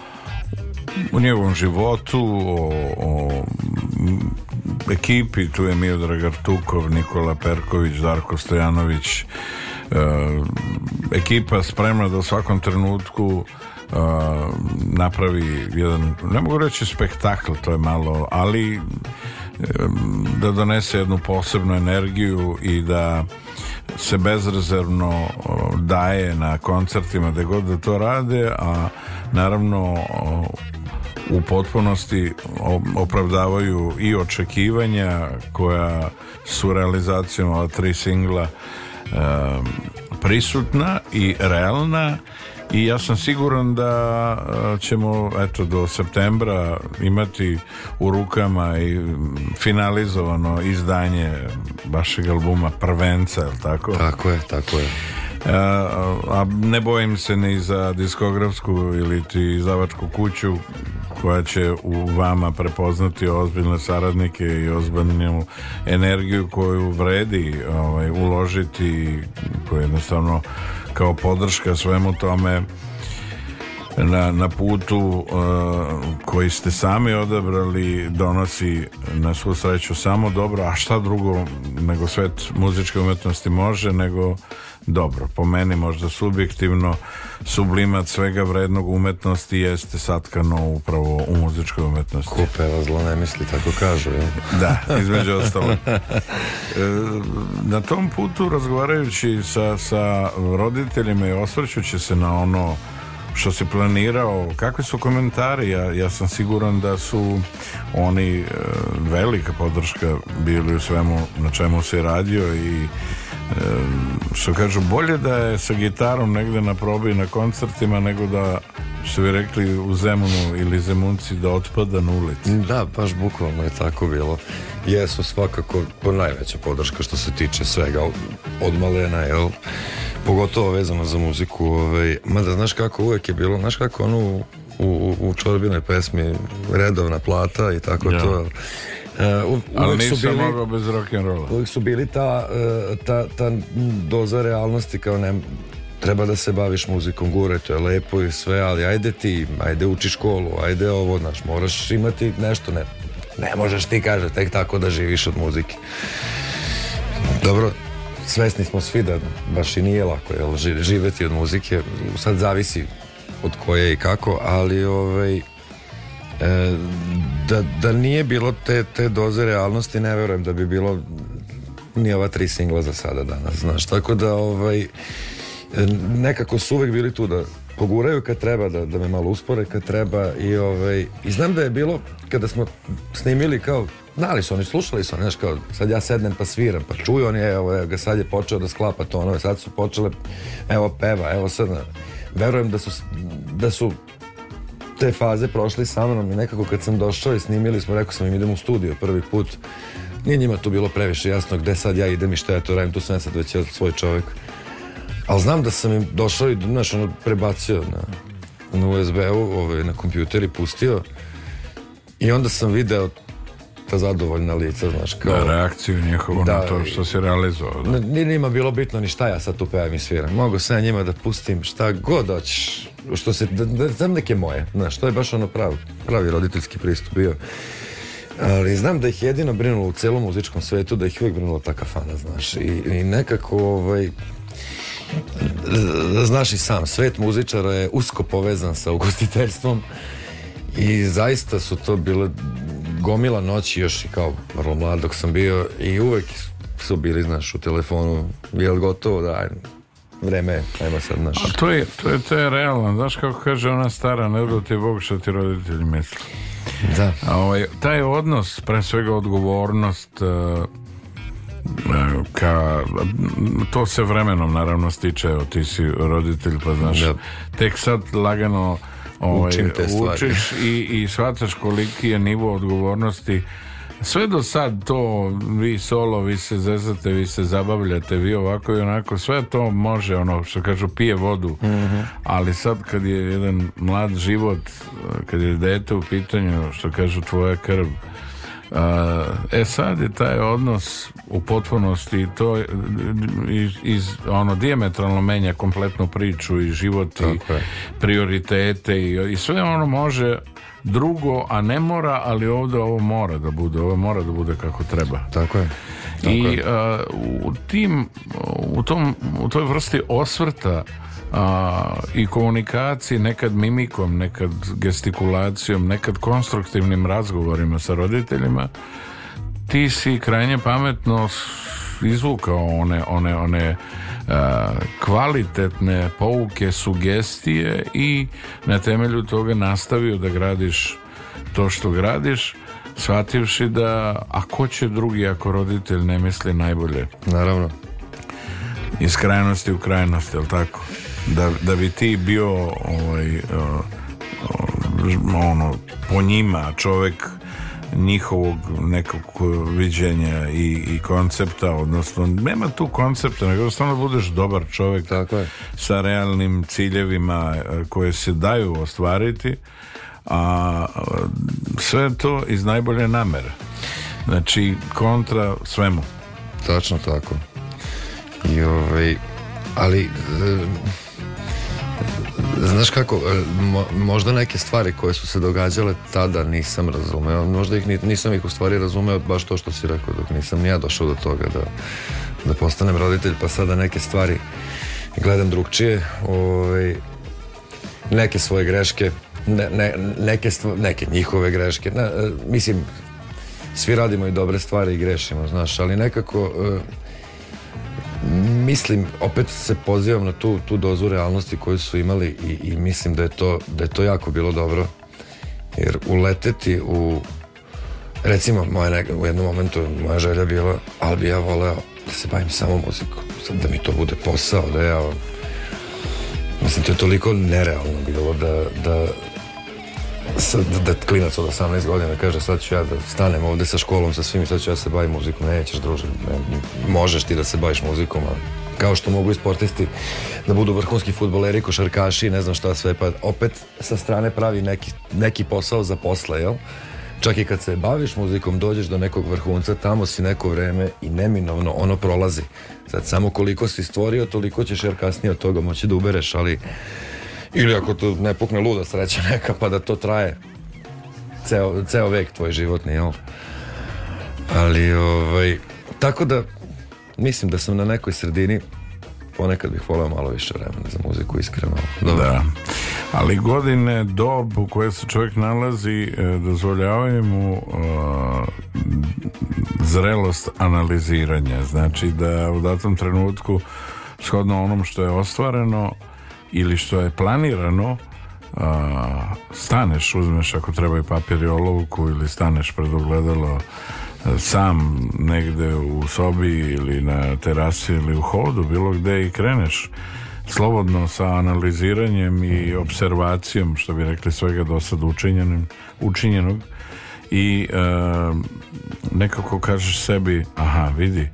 o njegovom životu, o, o ekipi, tu je Miodrag Artukov, Nikola Perković, Darko Stojanović, e, ekipa spremna da u svakom trenutku uh, napravi jedan, ne mogu reći spektakl, to je malo, ali da donese jednu posebnu energiju i da se bezrezervno daje na koncertima da god da to rade, a naravno u potpunosti opravdavaju i očekivanja koja su realizacijom ova tri singla prisutna i realna i ja sam siguran da eh, ćemo eto do septembra imati u rukama i mm, finalizovano izdanje vašeg albuma Prvenca, je tako? Tako je, tako je. A, eh, a ne bojim se ni za diskografsku ili ti izdavačku kuću koja će u vama prepoznati ozbiljne saradnike i ozbiljnu energiju koju vredi ovaj, uložiti koju mm, jednostavno kao podrška svemu tome na, na putu uh, koji ste sami odabrali donosi na svu sreću samo dobro, a šta drugo nego svet muzičke umetnosti može nego dobro, po meni možda subjektivno sublimat svega vrednog umetnosti jeste satkano upravo u muzičkoj umetnosti. Kupeva zlo ne misli, tako kažu. Je. Da, između ostalo. E, na tom putu razgovarajući sa, sa roditeljima i osvrćući se na ono što si planirao, kakvi su komentari? Ja, ja sam siguran da su oni e, velika podrška bili u svemu na čemu se radio i što kažu, bolje da je sa gitarom negde na probi na koncertima nego da što bi rekli u Zemunu ili Zemunci da otpada na ulici. Da, baš bukvalno je tako bilo. Jesu svakako po najveća podrška što se tiče svega od malena, jel? Pogotovo vezano za muziku. Ovaj, mada, znaš kako, uvek je bilo, znaš kako ono u, u, u čorbinoj pesmi redovna plata i tako ja. Da. to Uh, Ali nisam su bili, mogao bez rock'n'rolla. Uvijek su bili ta, eh, ta, ta doza realnosti kao ne, treba da se baviš muzikom, gure, to je lepo i sve, ali ajde ti, ajde uči školu, ajde ovo, znaš, moraš imati nešto, ne, ne možeš ti, kaže, tek tako da živiš od muzike. Dobro, svesni smo svi da baš i nije lako, jel, živeti od muzike, sad zavisi od koje i kako, ali, ovaj, E, da, da nije bilo te, te doze realnosti, ne verujem da bi bilo ni ova tri singla za sada danas, znaš, tako da ovaj, e, nekako su uvek bili tu da poguraju kad treba, da, da me malo uspore kad treba i, ovaj, i znam da je bilo kada smo snimili kao znali su oni, slušali su oni, znaš kao sad ja sednem pa sviram, pa čuju oni, evo, ovaj, evo ga sad je počeo da sklapa tonove, sad su počele evo peva, evo sad, verujem da su, da su te faze prošli sa mnom i nekako kad sam došao i snimili smo, rekao sam im idem u studio prvi put. Nije njima to bilo previše jasno gde sad ja idem i šta ja to radim, tu sam ja sad već ja svoj čovek. Ali znam da sam im došao i, znaš, ono, prebacio na, na USB-u, ovaj, na kompjuter i pustio. I onda sam video ta zadovoljna lica, znaš, da, kao... Da, reakciju njihovu da, na to što se realizovao. Da. Nije njima bilo bitno ni šta ja sad tu pevam i sviram. Mogu sve njima da pustim šta god hoćeš, što se, da, da znam neke moje, znaš, to je baš ono pravi, pravi roditeljski pristup bio. Ali znam da ih jedino brinulo u celom muzičkom svetu, da ih uvijek brinula ta kafana, znaš, i, i nekako, ovaj, znaš i sam, svet muzičara je usko povezan sa ugostiteljstvom i zaista su to bile gomila noći još i kao vrlo mlad dok sam bio i uvek su bili, znaš, u telefonu, jel gotovo, da, vreme je, ajmo sad, znaš. A to je, to je, to je realno, znaš kako kaže ona stara, ne da ti Bog što ti roditelji misli. Da. A ovaj, taj odnos, pre svega odgovornost, uh, ka, to se vremenom naravno stiče, evo ti si roditelj, pa znaš, da. tek sad lagano ovaj, Učim te stvari. učiš i, i shvataš koliki je nivo odgovornosti sve do sad to vi solo, vi se zezate, vi se zabavljate, vi ovako i onako, sve to može ono što kažu pije vodu. Mm -hmm. Ali sad kad je jedan mlad život, kad je dete u pitanju, što kažu tvoja krv, e sad je taj odnos u potpunosti to iz, iz, ono diametralno menja kompletnu priču i život i prioritete i, i sve ono može drugo, a ne mora, ali ovde ovo mora da bude, ovo mora da bude kako treba. Tako je. Tako I je. A, u tim, u, tom, u toj vrsti osvrta a, i komunikaciji nekad mimikom, nekad gestikulacijom, nekad konstruktivnim razgovorima sa roditeljima ti si krajnje pametno izvukao one, one, one a, kvalitetne pouke, sugestije i na temelju toga nastavio da gradiš to što gradiš shvativši da a ko će drugi ako roditelj ne misli najbolje naravno iz krajnosti u krajnost, je li tako? da, da bi ti bio ovaj, uh, ono, po njima čovek njihovog nekog viđenja i, i koncepta, odnosno nema tu koncepta, nego stvarno budeš dobar čovjek Tako je. sa realnim ciljevima eh, koje se daju ostvariti, a sve to iz najbolje namere. Znači, kontra svemu. Tačno tako. I ovaj, ali eh, Znaš kako, e, možda neke stvari koje su se događale tada nisam razumeo, možda ih nisam ih u stvari razumeo baš to što si rekao dok nisam ja došao do toga da, da postanem roditelj pa sada neke stvari gledam drugčije, ovaj, neke svoje greške, ne, ne, neke, stvo, neke njihove greške, ne, mislim, svi radimo i dobre stvari i grešimo, znaš, ali nekako e, Mislim, opet se pozivam na tu, tu dozu realnosti koju su imali i, i mislim da je, to, da je to jako bilo dobro. Jer uleteti u, recimo, moje neka, u jednom momentu moja želja bila, ali bi ja voleo da se bavim samo muzikom, da mi to bude posao, da ja... Mislim, to je toliko nerealno bilo da, da, sad, da klinac od 18 godina kaže sad ću ja da stanem ovde sa školom sa svim i sad ću ja se bavim muzikom nećeš druže, ne, možeš ti da se baviš muzikom ali kao što mogu i sportisti da budu vrhunski futboleri, košarkaši ne znam šta sve, pa opet sa strane pravi neki, neki posao za posle jel? Čak i kad se baviš muzikom, dođeš do nekog vrhunca, tamo si neko vreme i neminovno ono prolazi. Sad samo koliko si stvorio, toliko ćeš jer kasnije od toga moći da ubereš, ali Ili ako tu ne pukne luda sreća neka, pa da to traje ceo, ceo vek tvoj životni, jel? Ali, ovaj, tako da, mislim da sam na nekoj sredini, ponekad bih volao malo više vremena za muziku, iskreno. Dobro. Da, ali godine, dob u kojoj se čovjek nalazi, e, dozvoljavaju mu uh, zrelost analiziranja. Znači da u datom trenutku, shodno onom što je ostvareno, ili što je planirano a, staneš, uzmeš ako treba i papir i olovku ili staneš pred ogledalo e, sam negde u sobi ili na terasi ili u hodu, bilo gde i kreneš slobodno sa analiziranjem i observacijom, što bi rekli svega do sad učinjenim, učinjenog i e, nekako kažeš sebi, aha, vidi,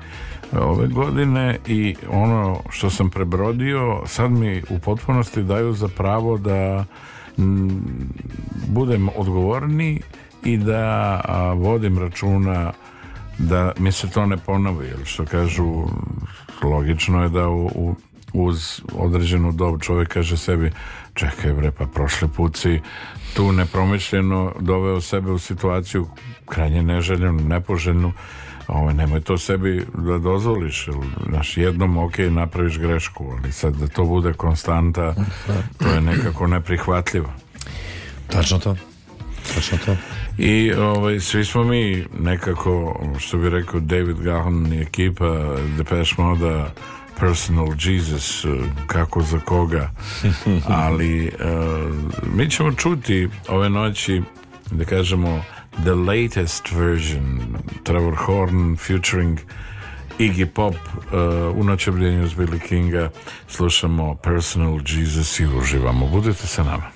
ove godine i ono što sam prebrodio sad mi u potpunosti daju za pravo da budem odgovorni i da vodim računa da mi se to ne ponovi jer što kažu logično je da u, u uz određenu dob čovjek kaže sebi čekaj bre pa prošle put si tu nepromišljeno doveo sebe u situaciju krajnje neželjenu, nepoželjnu Ovo, nemoj to sebi da dozvoliš. Znaš, jednom, ok, napraviš grešku, ali sad da to bude konstanta, to je nekako neprihvatljivo. Tačno to. Tačno to. I ovaj, svi smo mi nekako, što bi rekao David Gahan i ekipa Depeche Moda, personal Jesus, kako za koga, ali uh, mi ćemo čuti ove noći, da kažemo, the latest version, Trevor Horn featuring Iggy Pop uh, u noćebljenju s Billy Kinga slušamo Personal Jesus i uživamo. Budite sa nama.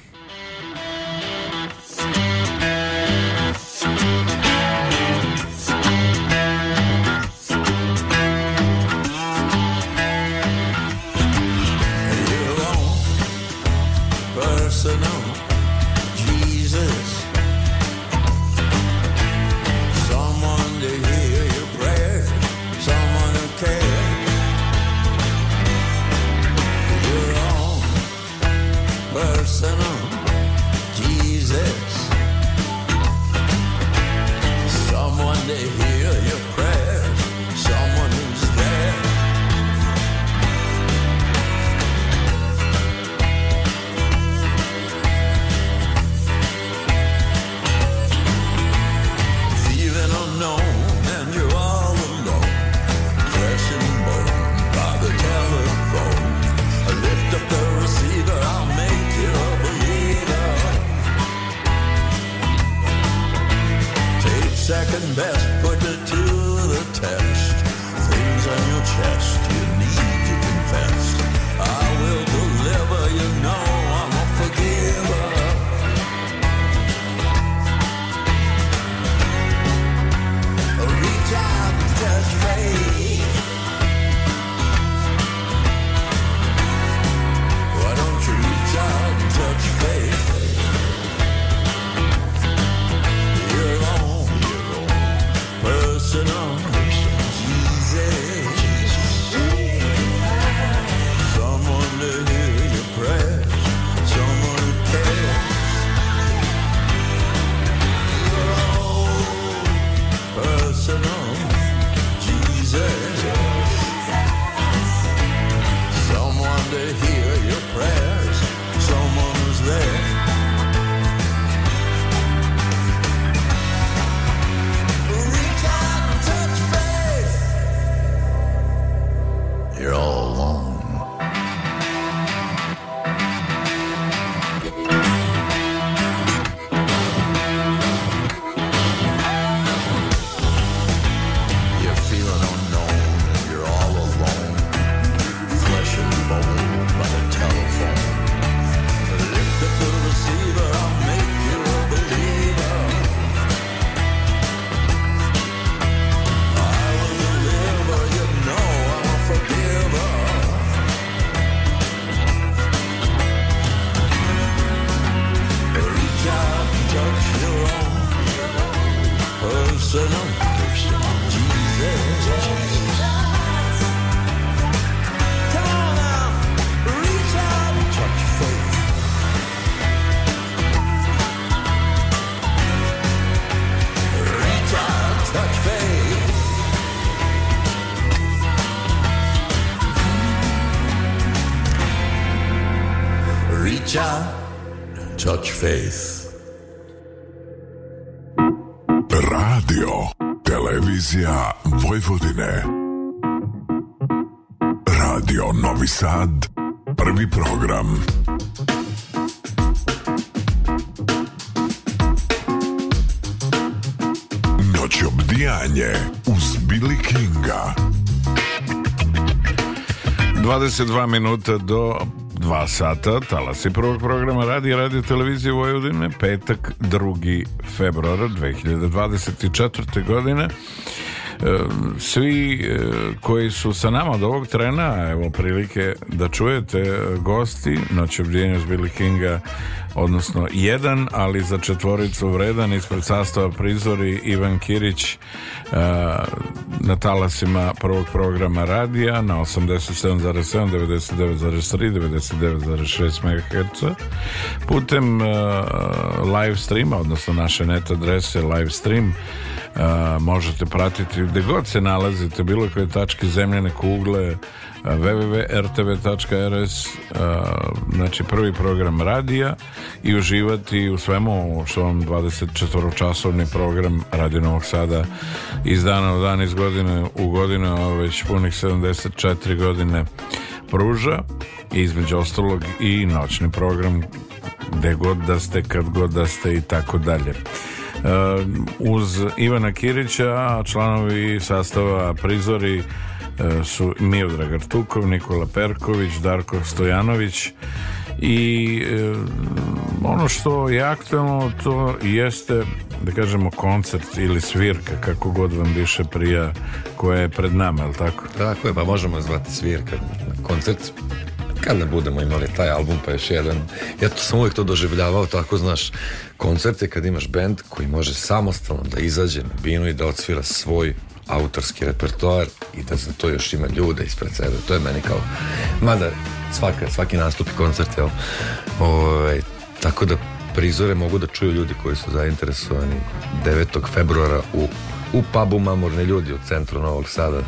22 minuta do 2 sata, talasi prvog programa radi radio televizije Vojvodine, petak 2. februara 2024. godine. E, svi e, koji su sa nama od ovog trena, evo prilike da čujete e, gosti, noć obdjenja Billy Kinga, odnosno jedan, ali za četvoricu vredan ispred sastava prizori Ivan Kirić uh, na talasima prvog programa radija na 87,7, 99,3, 99,6 MHz putem e, live streama, odnosno naše net adrese live stream uh, možete pratiti gde god se nalazite, bilo koje tačke zemljene kugle, www.rtv.rs znači prvi program radija i uživati u svemu što vam 24-časovni program Radio Novog Sada iz dana u dan, iz godine u godinu već punih 74 godine pruža između ostalog i noćni program gde god da ste, kad god da ste i tako dalje. Uh, uz Ivana Kirića, članovi sastava Prizori E, su Miodrag Artukov, Nikola Perković, Darko Stojanović i e, ono što je aktualno to jeste da kažemo koncert ili svirka kako god vam više prija koja je pred nama, je li tako? Tako je, pa možemo zvati svirka koncert kad ne budemo imali taj album pa još jedan ja to sam uvijek to doživljavao tako znaš koncert je kad imaš bend koji može samostalno da izađe na binu i da odsvira svoj autorski repertoar i da za to još ima ljude ispred sebe. To je meni kao, mada svaka, svaki nastup i koncert, jel? Ove, ovaj, tako da prizore mogu da čuju ljudi koji su zainteresovani 9. februara u, u pubu Mamurni ljudi u centru Novog Sada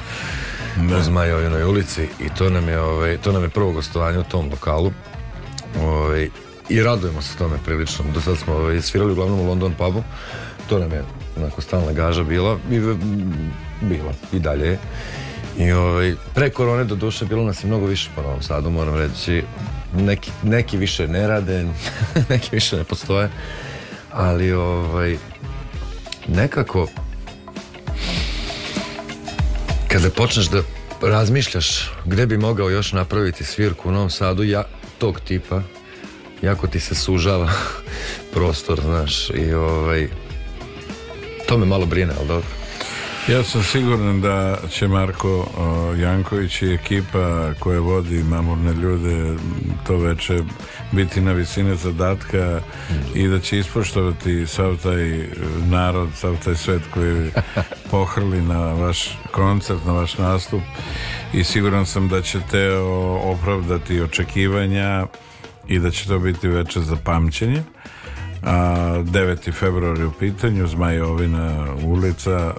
ne. u Zmajovinoj ulici i to nam je, ovaj, to nam je prvo gostovanje u tom lokalu. ovaj, i radujemo se tome prilično. Do sad smo ovaj, svirali uglavnom u London pubu. To nam je onako stalna gaža bila. I, bila i dalje I ovaj, pre korone do duše bilo nas je mnogo više po Novom Sadu, moram reći. Neki, neki više ne rade, neki više ne postoje. Ali ovaj, nekako kada počneš da razmišljaš gde bi mogao još napraviti svirku u Novom Sadu ja, tog tipa jako ti se sužava prostor, znaš, i ovaj, to me malo brine, al dobro. Ja sam siguran da će Marko Janković i ekipa koja vodi mamurne ljude to veče biti na visine zadatka i da će ispoštovati sav taj e, narod, sav taj svet koji pohrli na vaš koncert, na vaš nastup i siguran sam da ćete opravdati očekivanja i da će to biti večer za pamćenje. A, 9. februar je u pitanju, Zmajovina ulica,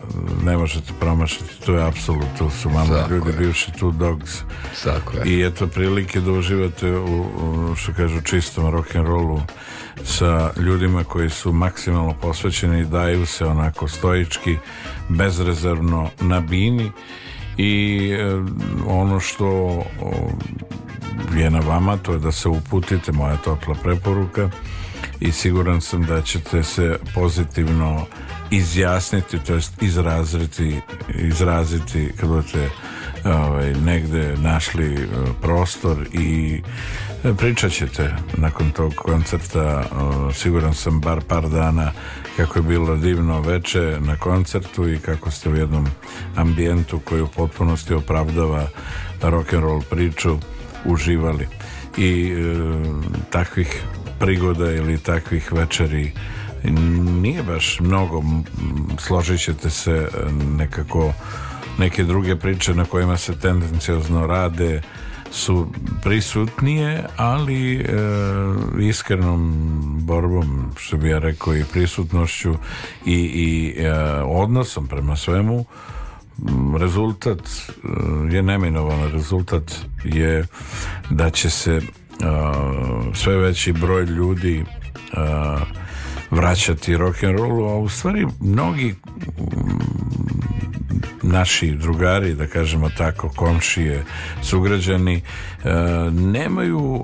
ne možete promašati, to je apsolutno, su mama Tako ljudi je. bivši tu dogs. Tako je. I eto prilike da uživate u, u što kažu, čistom rock'n'rollu sa ljudima koji su maksimalno posvećeni i daju se onako stoički, bezrezervno na bini i e, ono što je na vama, to je da se uputite, moja topla preporuka i siguran sam da ćete se pozitivno izjasniti, to jest izraziti, izraziti kad da budete ovaj, negde našli eh, prostor i eh, pričat ćete nakon tog koncerta siguran sam bar par dana kako je bilo divno veče na koncertu i kako ste u jednom ambijentu koji u potpunosti opravdava rock'n'roll priču uživali i e, takvih prigoda ili takvih večeri nije baš mnogo složit ćete se e, nekako neke druge priče na kojima se tendencijozno rade su prisutnije ali e, iskrenom borbom što bi ja rekao i prisutnošću i, i e, odnosom prema svemu rezultat eh, je neminovan, rezultat je da će se eh, sve veći broj ljudi eh, vraćati rock and rollu, a u stvari mnogi mm, naši drugari, da kažemo tako, komšije, sugrađani nemaju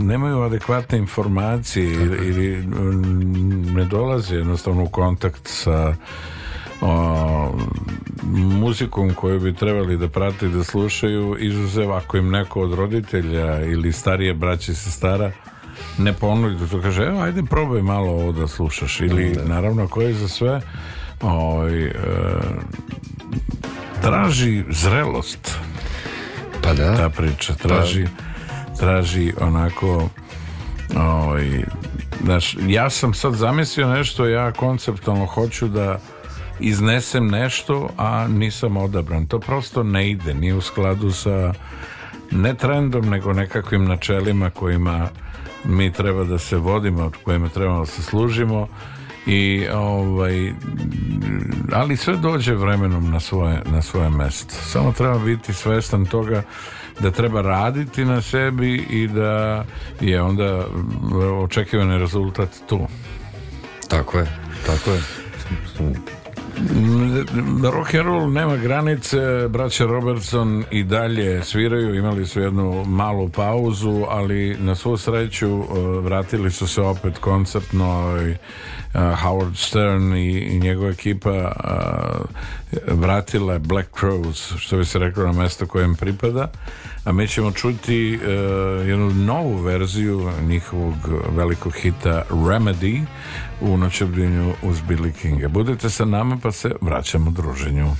nemaju adekvatne informacije ili, ili mm, ne dolaze jednostavno u kontakt sa o, muzikom koju bi trebali da prate i da slušaju, izuzev ako im neko od roditelja ili starije braće se stara ne ponudi da to kaže, evo ajde probaj malo ovo da slušaš ili da. naravno ko je za sve oj, ovaj, e, traži zrelost pa da ta priča traži, pa. traži onako oj, ovaj, znaš, ja sam sad zamislio nešto ja konceptualno hoću da iznesem nešto, a nisam odabran. To prosto ne ide, nije u skladu sa ne trendom, nego nekakvim načelima kojima mi treba da se vodimo, kojima trebamo da se služimo i ovaj ali sve dođe vremenom na svoje, na svoje mesto samo treba biti svestan toga da treba raditi na sebi i da je onda e, očekivani rezultat tu tako je tako je Mm, rock and roll nema granice, braća Robertson i dalje sviraju, imali su jednu malu pauzu, ali na svu sreću e, vratili su se opet koncertno e, Howard Stern i njegova ekipa e, vratila Black Crowes, što bi se reklo na mesto kojem pripada a mi ćemo čuti uh, jednu novu verziju njihovog velikog hita Remedy u noćobdjenju uz Billy Kinga. Budete sa nama pa se vraćamo druženju.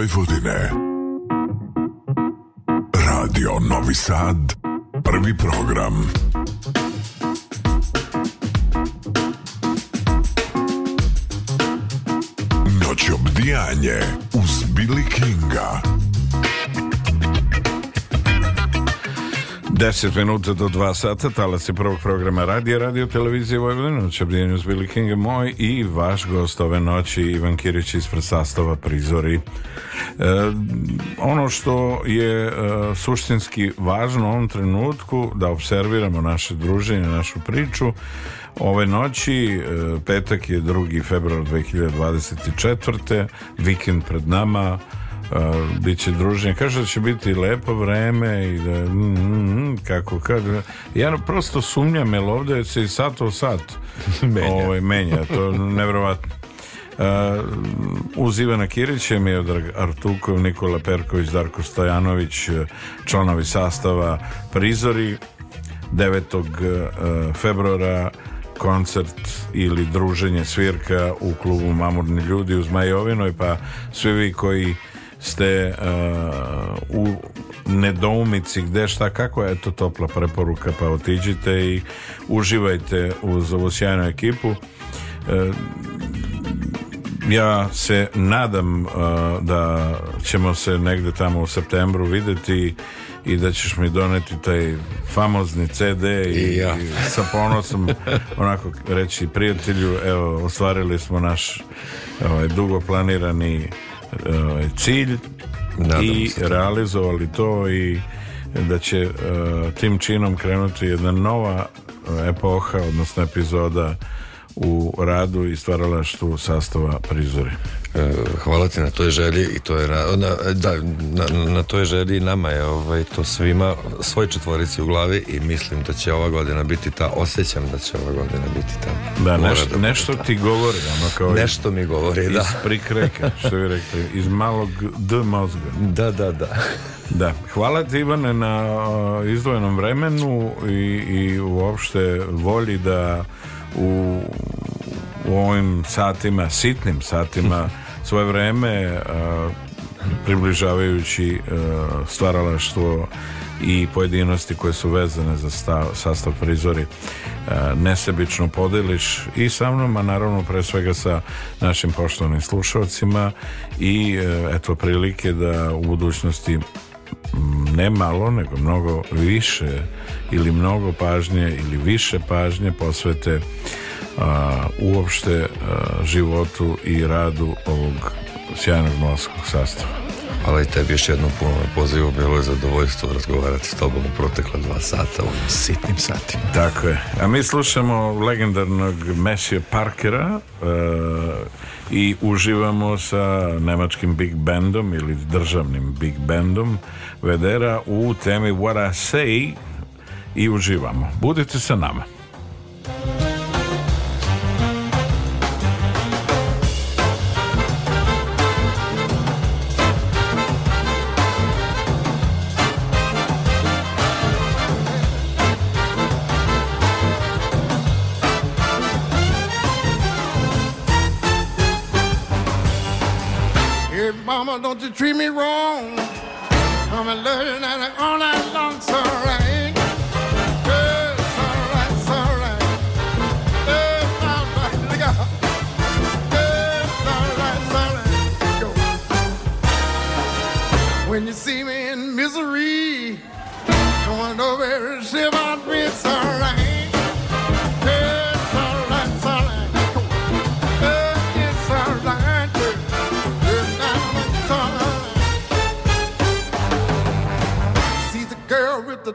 Vojvodine. Radio Novi Sad, prvi program. Noć obdijanje uz Billy Kinga. 10 minuta do 2 sata, talas je prvog programa radija, radio televizije Vojvodina, noć obdijenju s Billy Kinga, moj i vaš gost ove noći, Ivan Kirić iz sastava Prizori. E, ono što je e, suštinski važno u ovom trenutku da observiramo naše druženje, našu priču ove noći e, petak je 2. februar 2024. vikend pred nama Uh, će druženje Kaže da će biti lepo vreme I da mm, mm, mm kako kad Ja prosto sumnjam jer ovdje se i sat o sat menja. Ovaj, menja To je nevjerovatno E, uz Ivana Kirića, Miodrag Artukov, Nikola Perković, Darko Stojanović, e, članovi sastava Prizori, 9. E, februara koncert ili druženje svirka u klubu Mamurni ljudi u Zmajovinoj, pa svi vi koji ste uh, u nedoumici gde šta kako, eto topla preporuka pa otiđite i uživajte uz ovu sjajnu ekipu uh, ja se nadam uh, da ćemo se negde tamo u septembru videti i da ćeš mi doneti taj famozni CD i, i, ja. i sa ponosom onako reći prijatelju evo ostvarili smo naš ovaj, dugo planirani ovaj, cilj nadam i realizovali to i da će uh, tim činom krenuti jedna nova uh, epoha odnosno epizoda u radu i stvaralaštvu sastava prizori. E, hvala ti na toj želji i to je na, na, da, na, na toj želji nama je ovaj, to svima svoj četvorici u glavi i mislim da će ova godina biti ta, osjećam da će ova godina biti ta. Da, neš, da nešto ti govori. Ono, kao nešto iz, mi govori, iz da. Iz prikreka, što vi rekli, iz malog d mozga. Da, da, da. Da, hvala ti Ivane na izdvojenom vremenu i, i uopšte volji da u, u ovim satima, sitnim satima svoje vreme a, e, približavajući a, e, stvaralaštvo i pojedinosti koje su vezane za stav, sastav prizori a, e, nesebično podeliš i sa mnom, a naravno pre svega sa našim poštovanim slušalcima i eto prilike da u budućnosti ne malo, nego mnogo više ili mnogo pažnje ili više pažnje posvete a, uopšte a, životu i radu ovog sjajnog morskog sastava. Hvala i tebi još jednom puno na pozivu, bilo je zadovoljstvo razgovarati s tobom u protekla dva sata u sitnim satima. Tako je. A mi slušamo legendarnog Mesija Parkera, uh, i uživamo sa nemačkim big bandom ili državnim big bandom Vedera u temi What I Say i uživamo. Budite sa nama. don't you treat me wrong. I'm in love and all I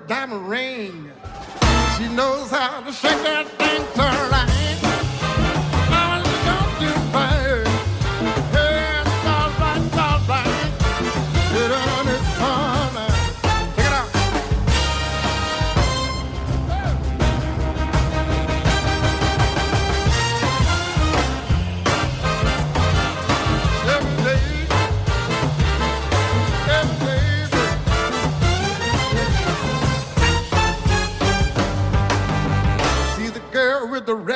diamond ring. She knows how to shake that thing, turn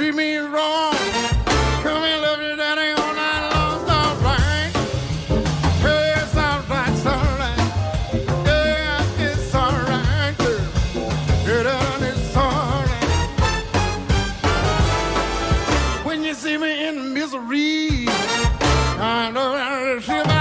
treat me wrong. Come and love you, daddy all night long. It's all right. it's all right, Yeah, it's all right, girl. it's all right. When you see me in misery, I know how to feel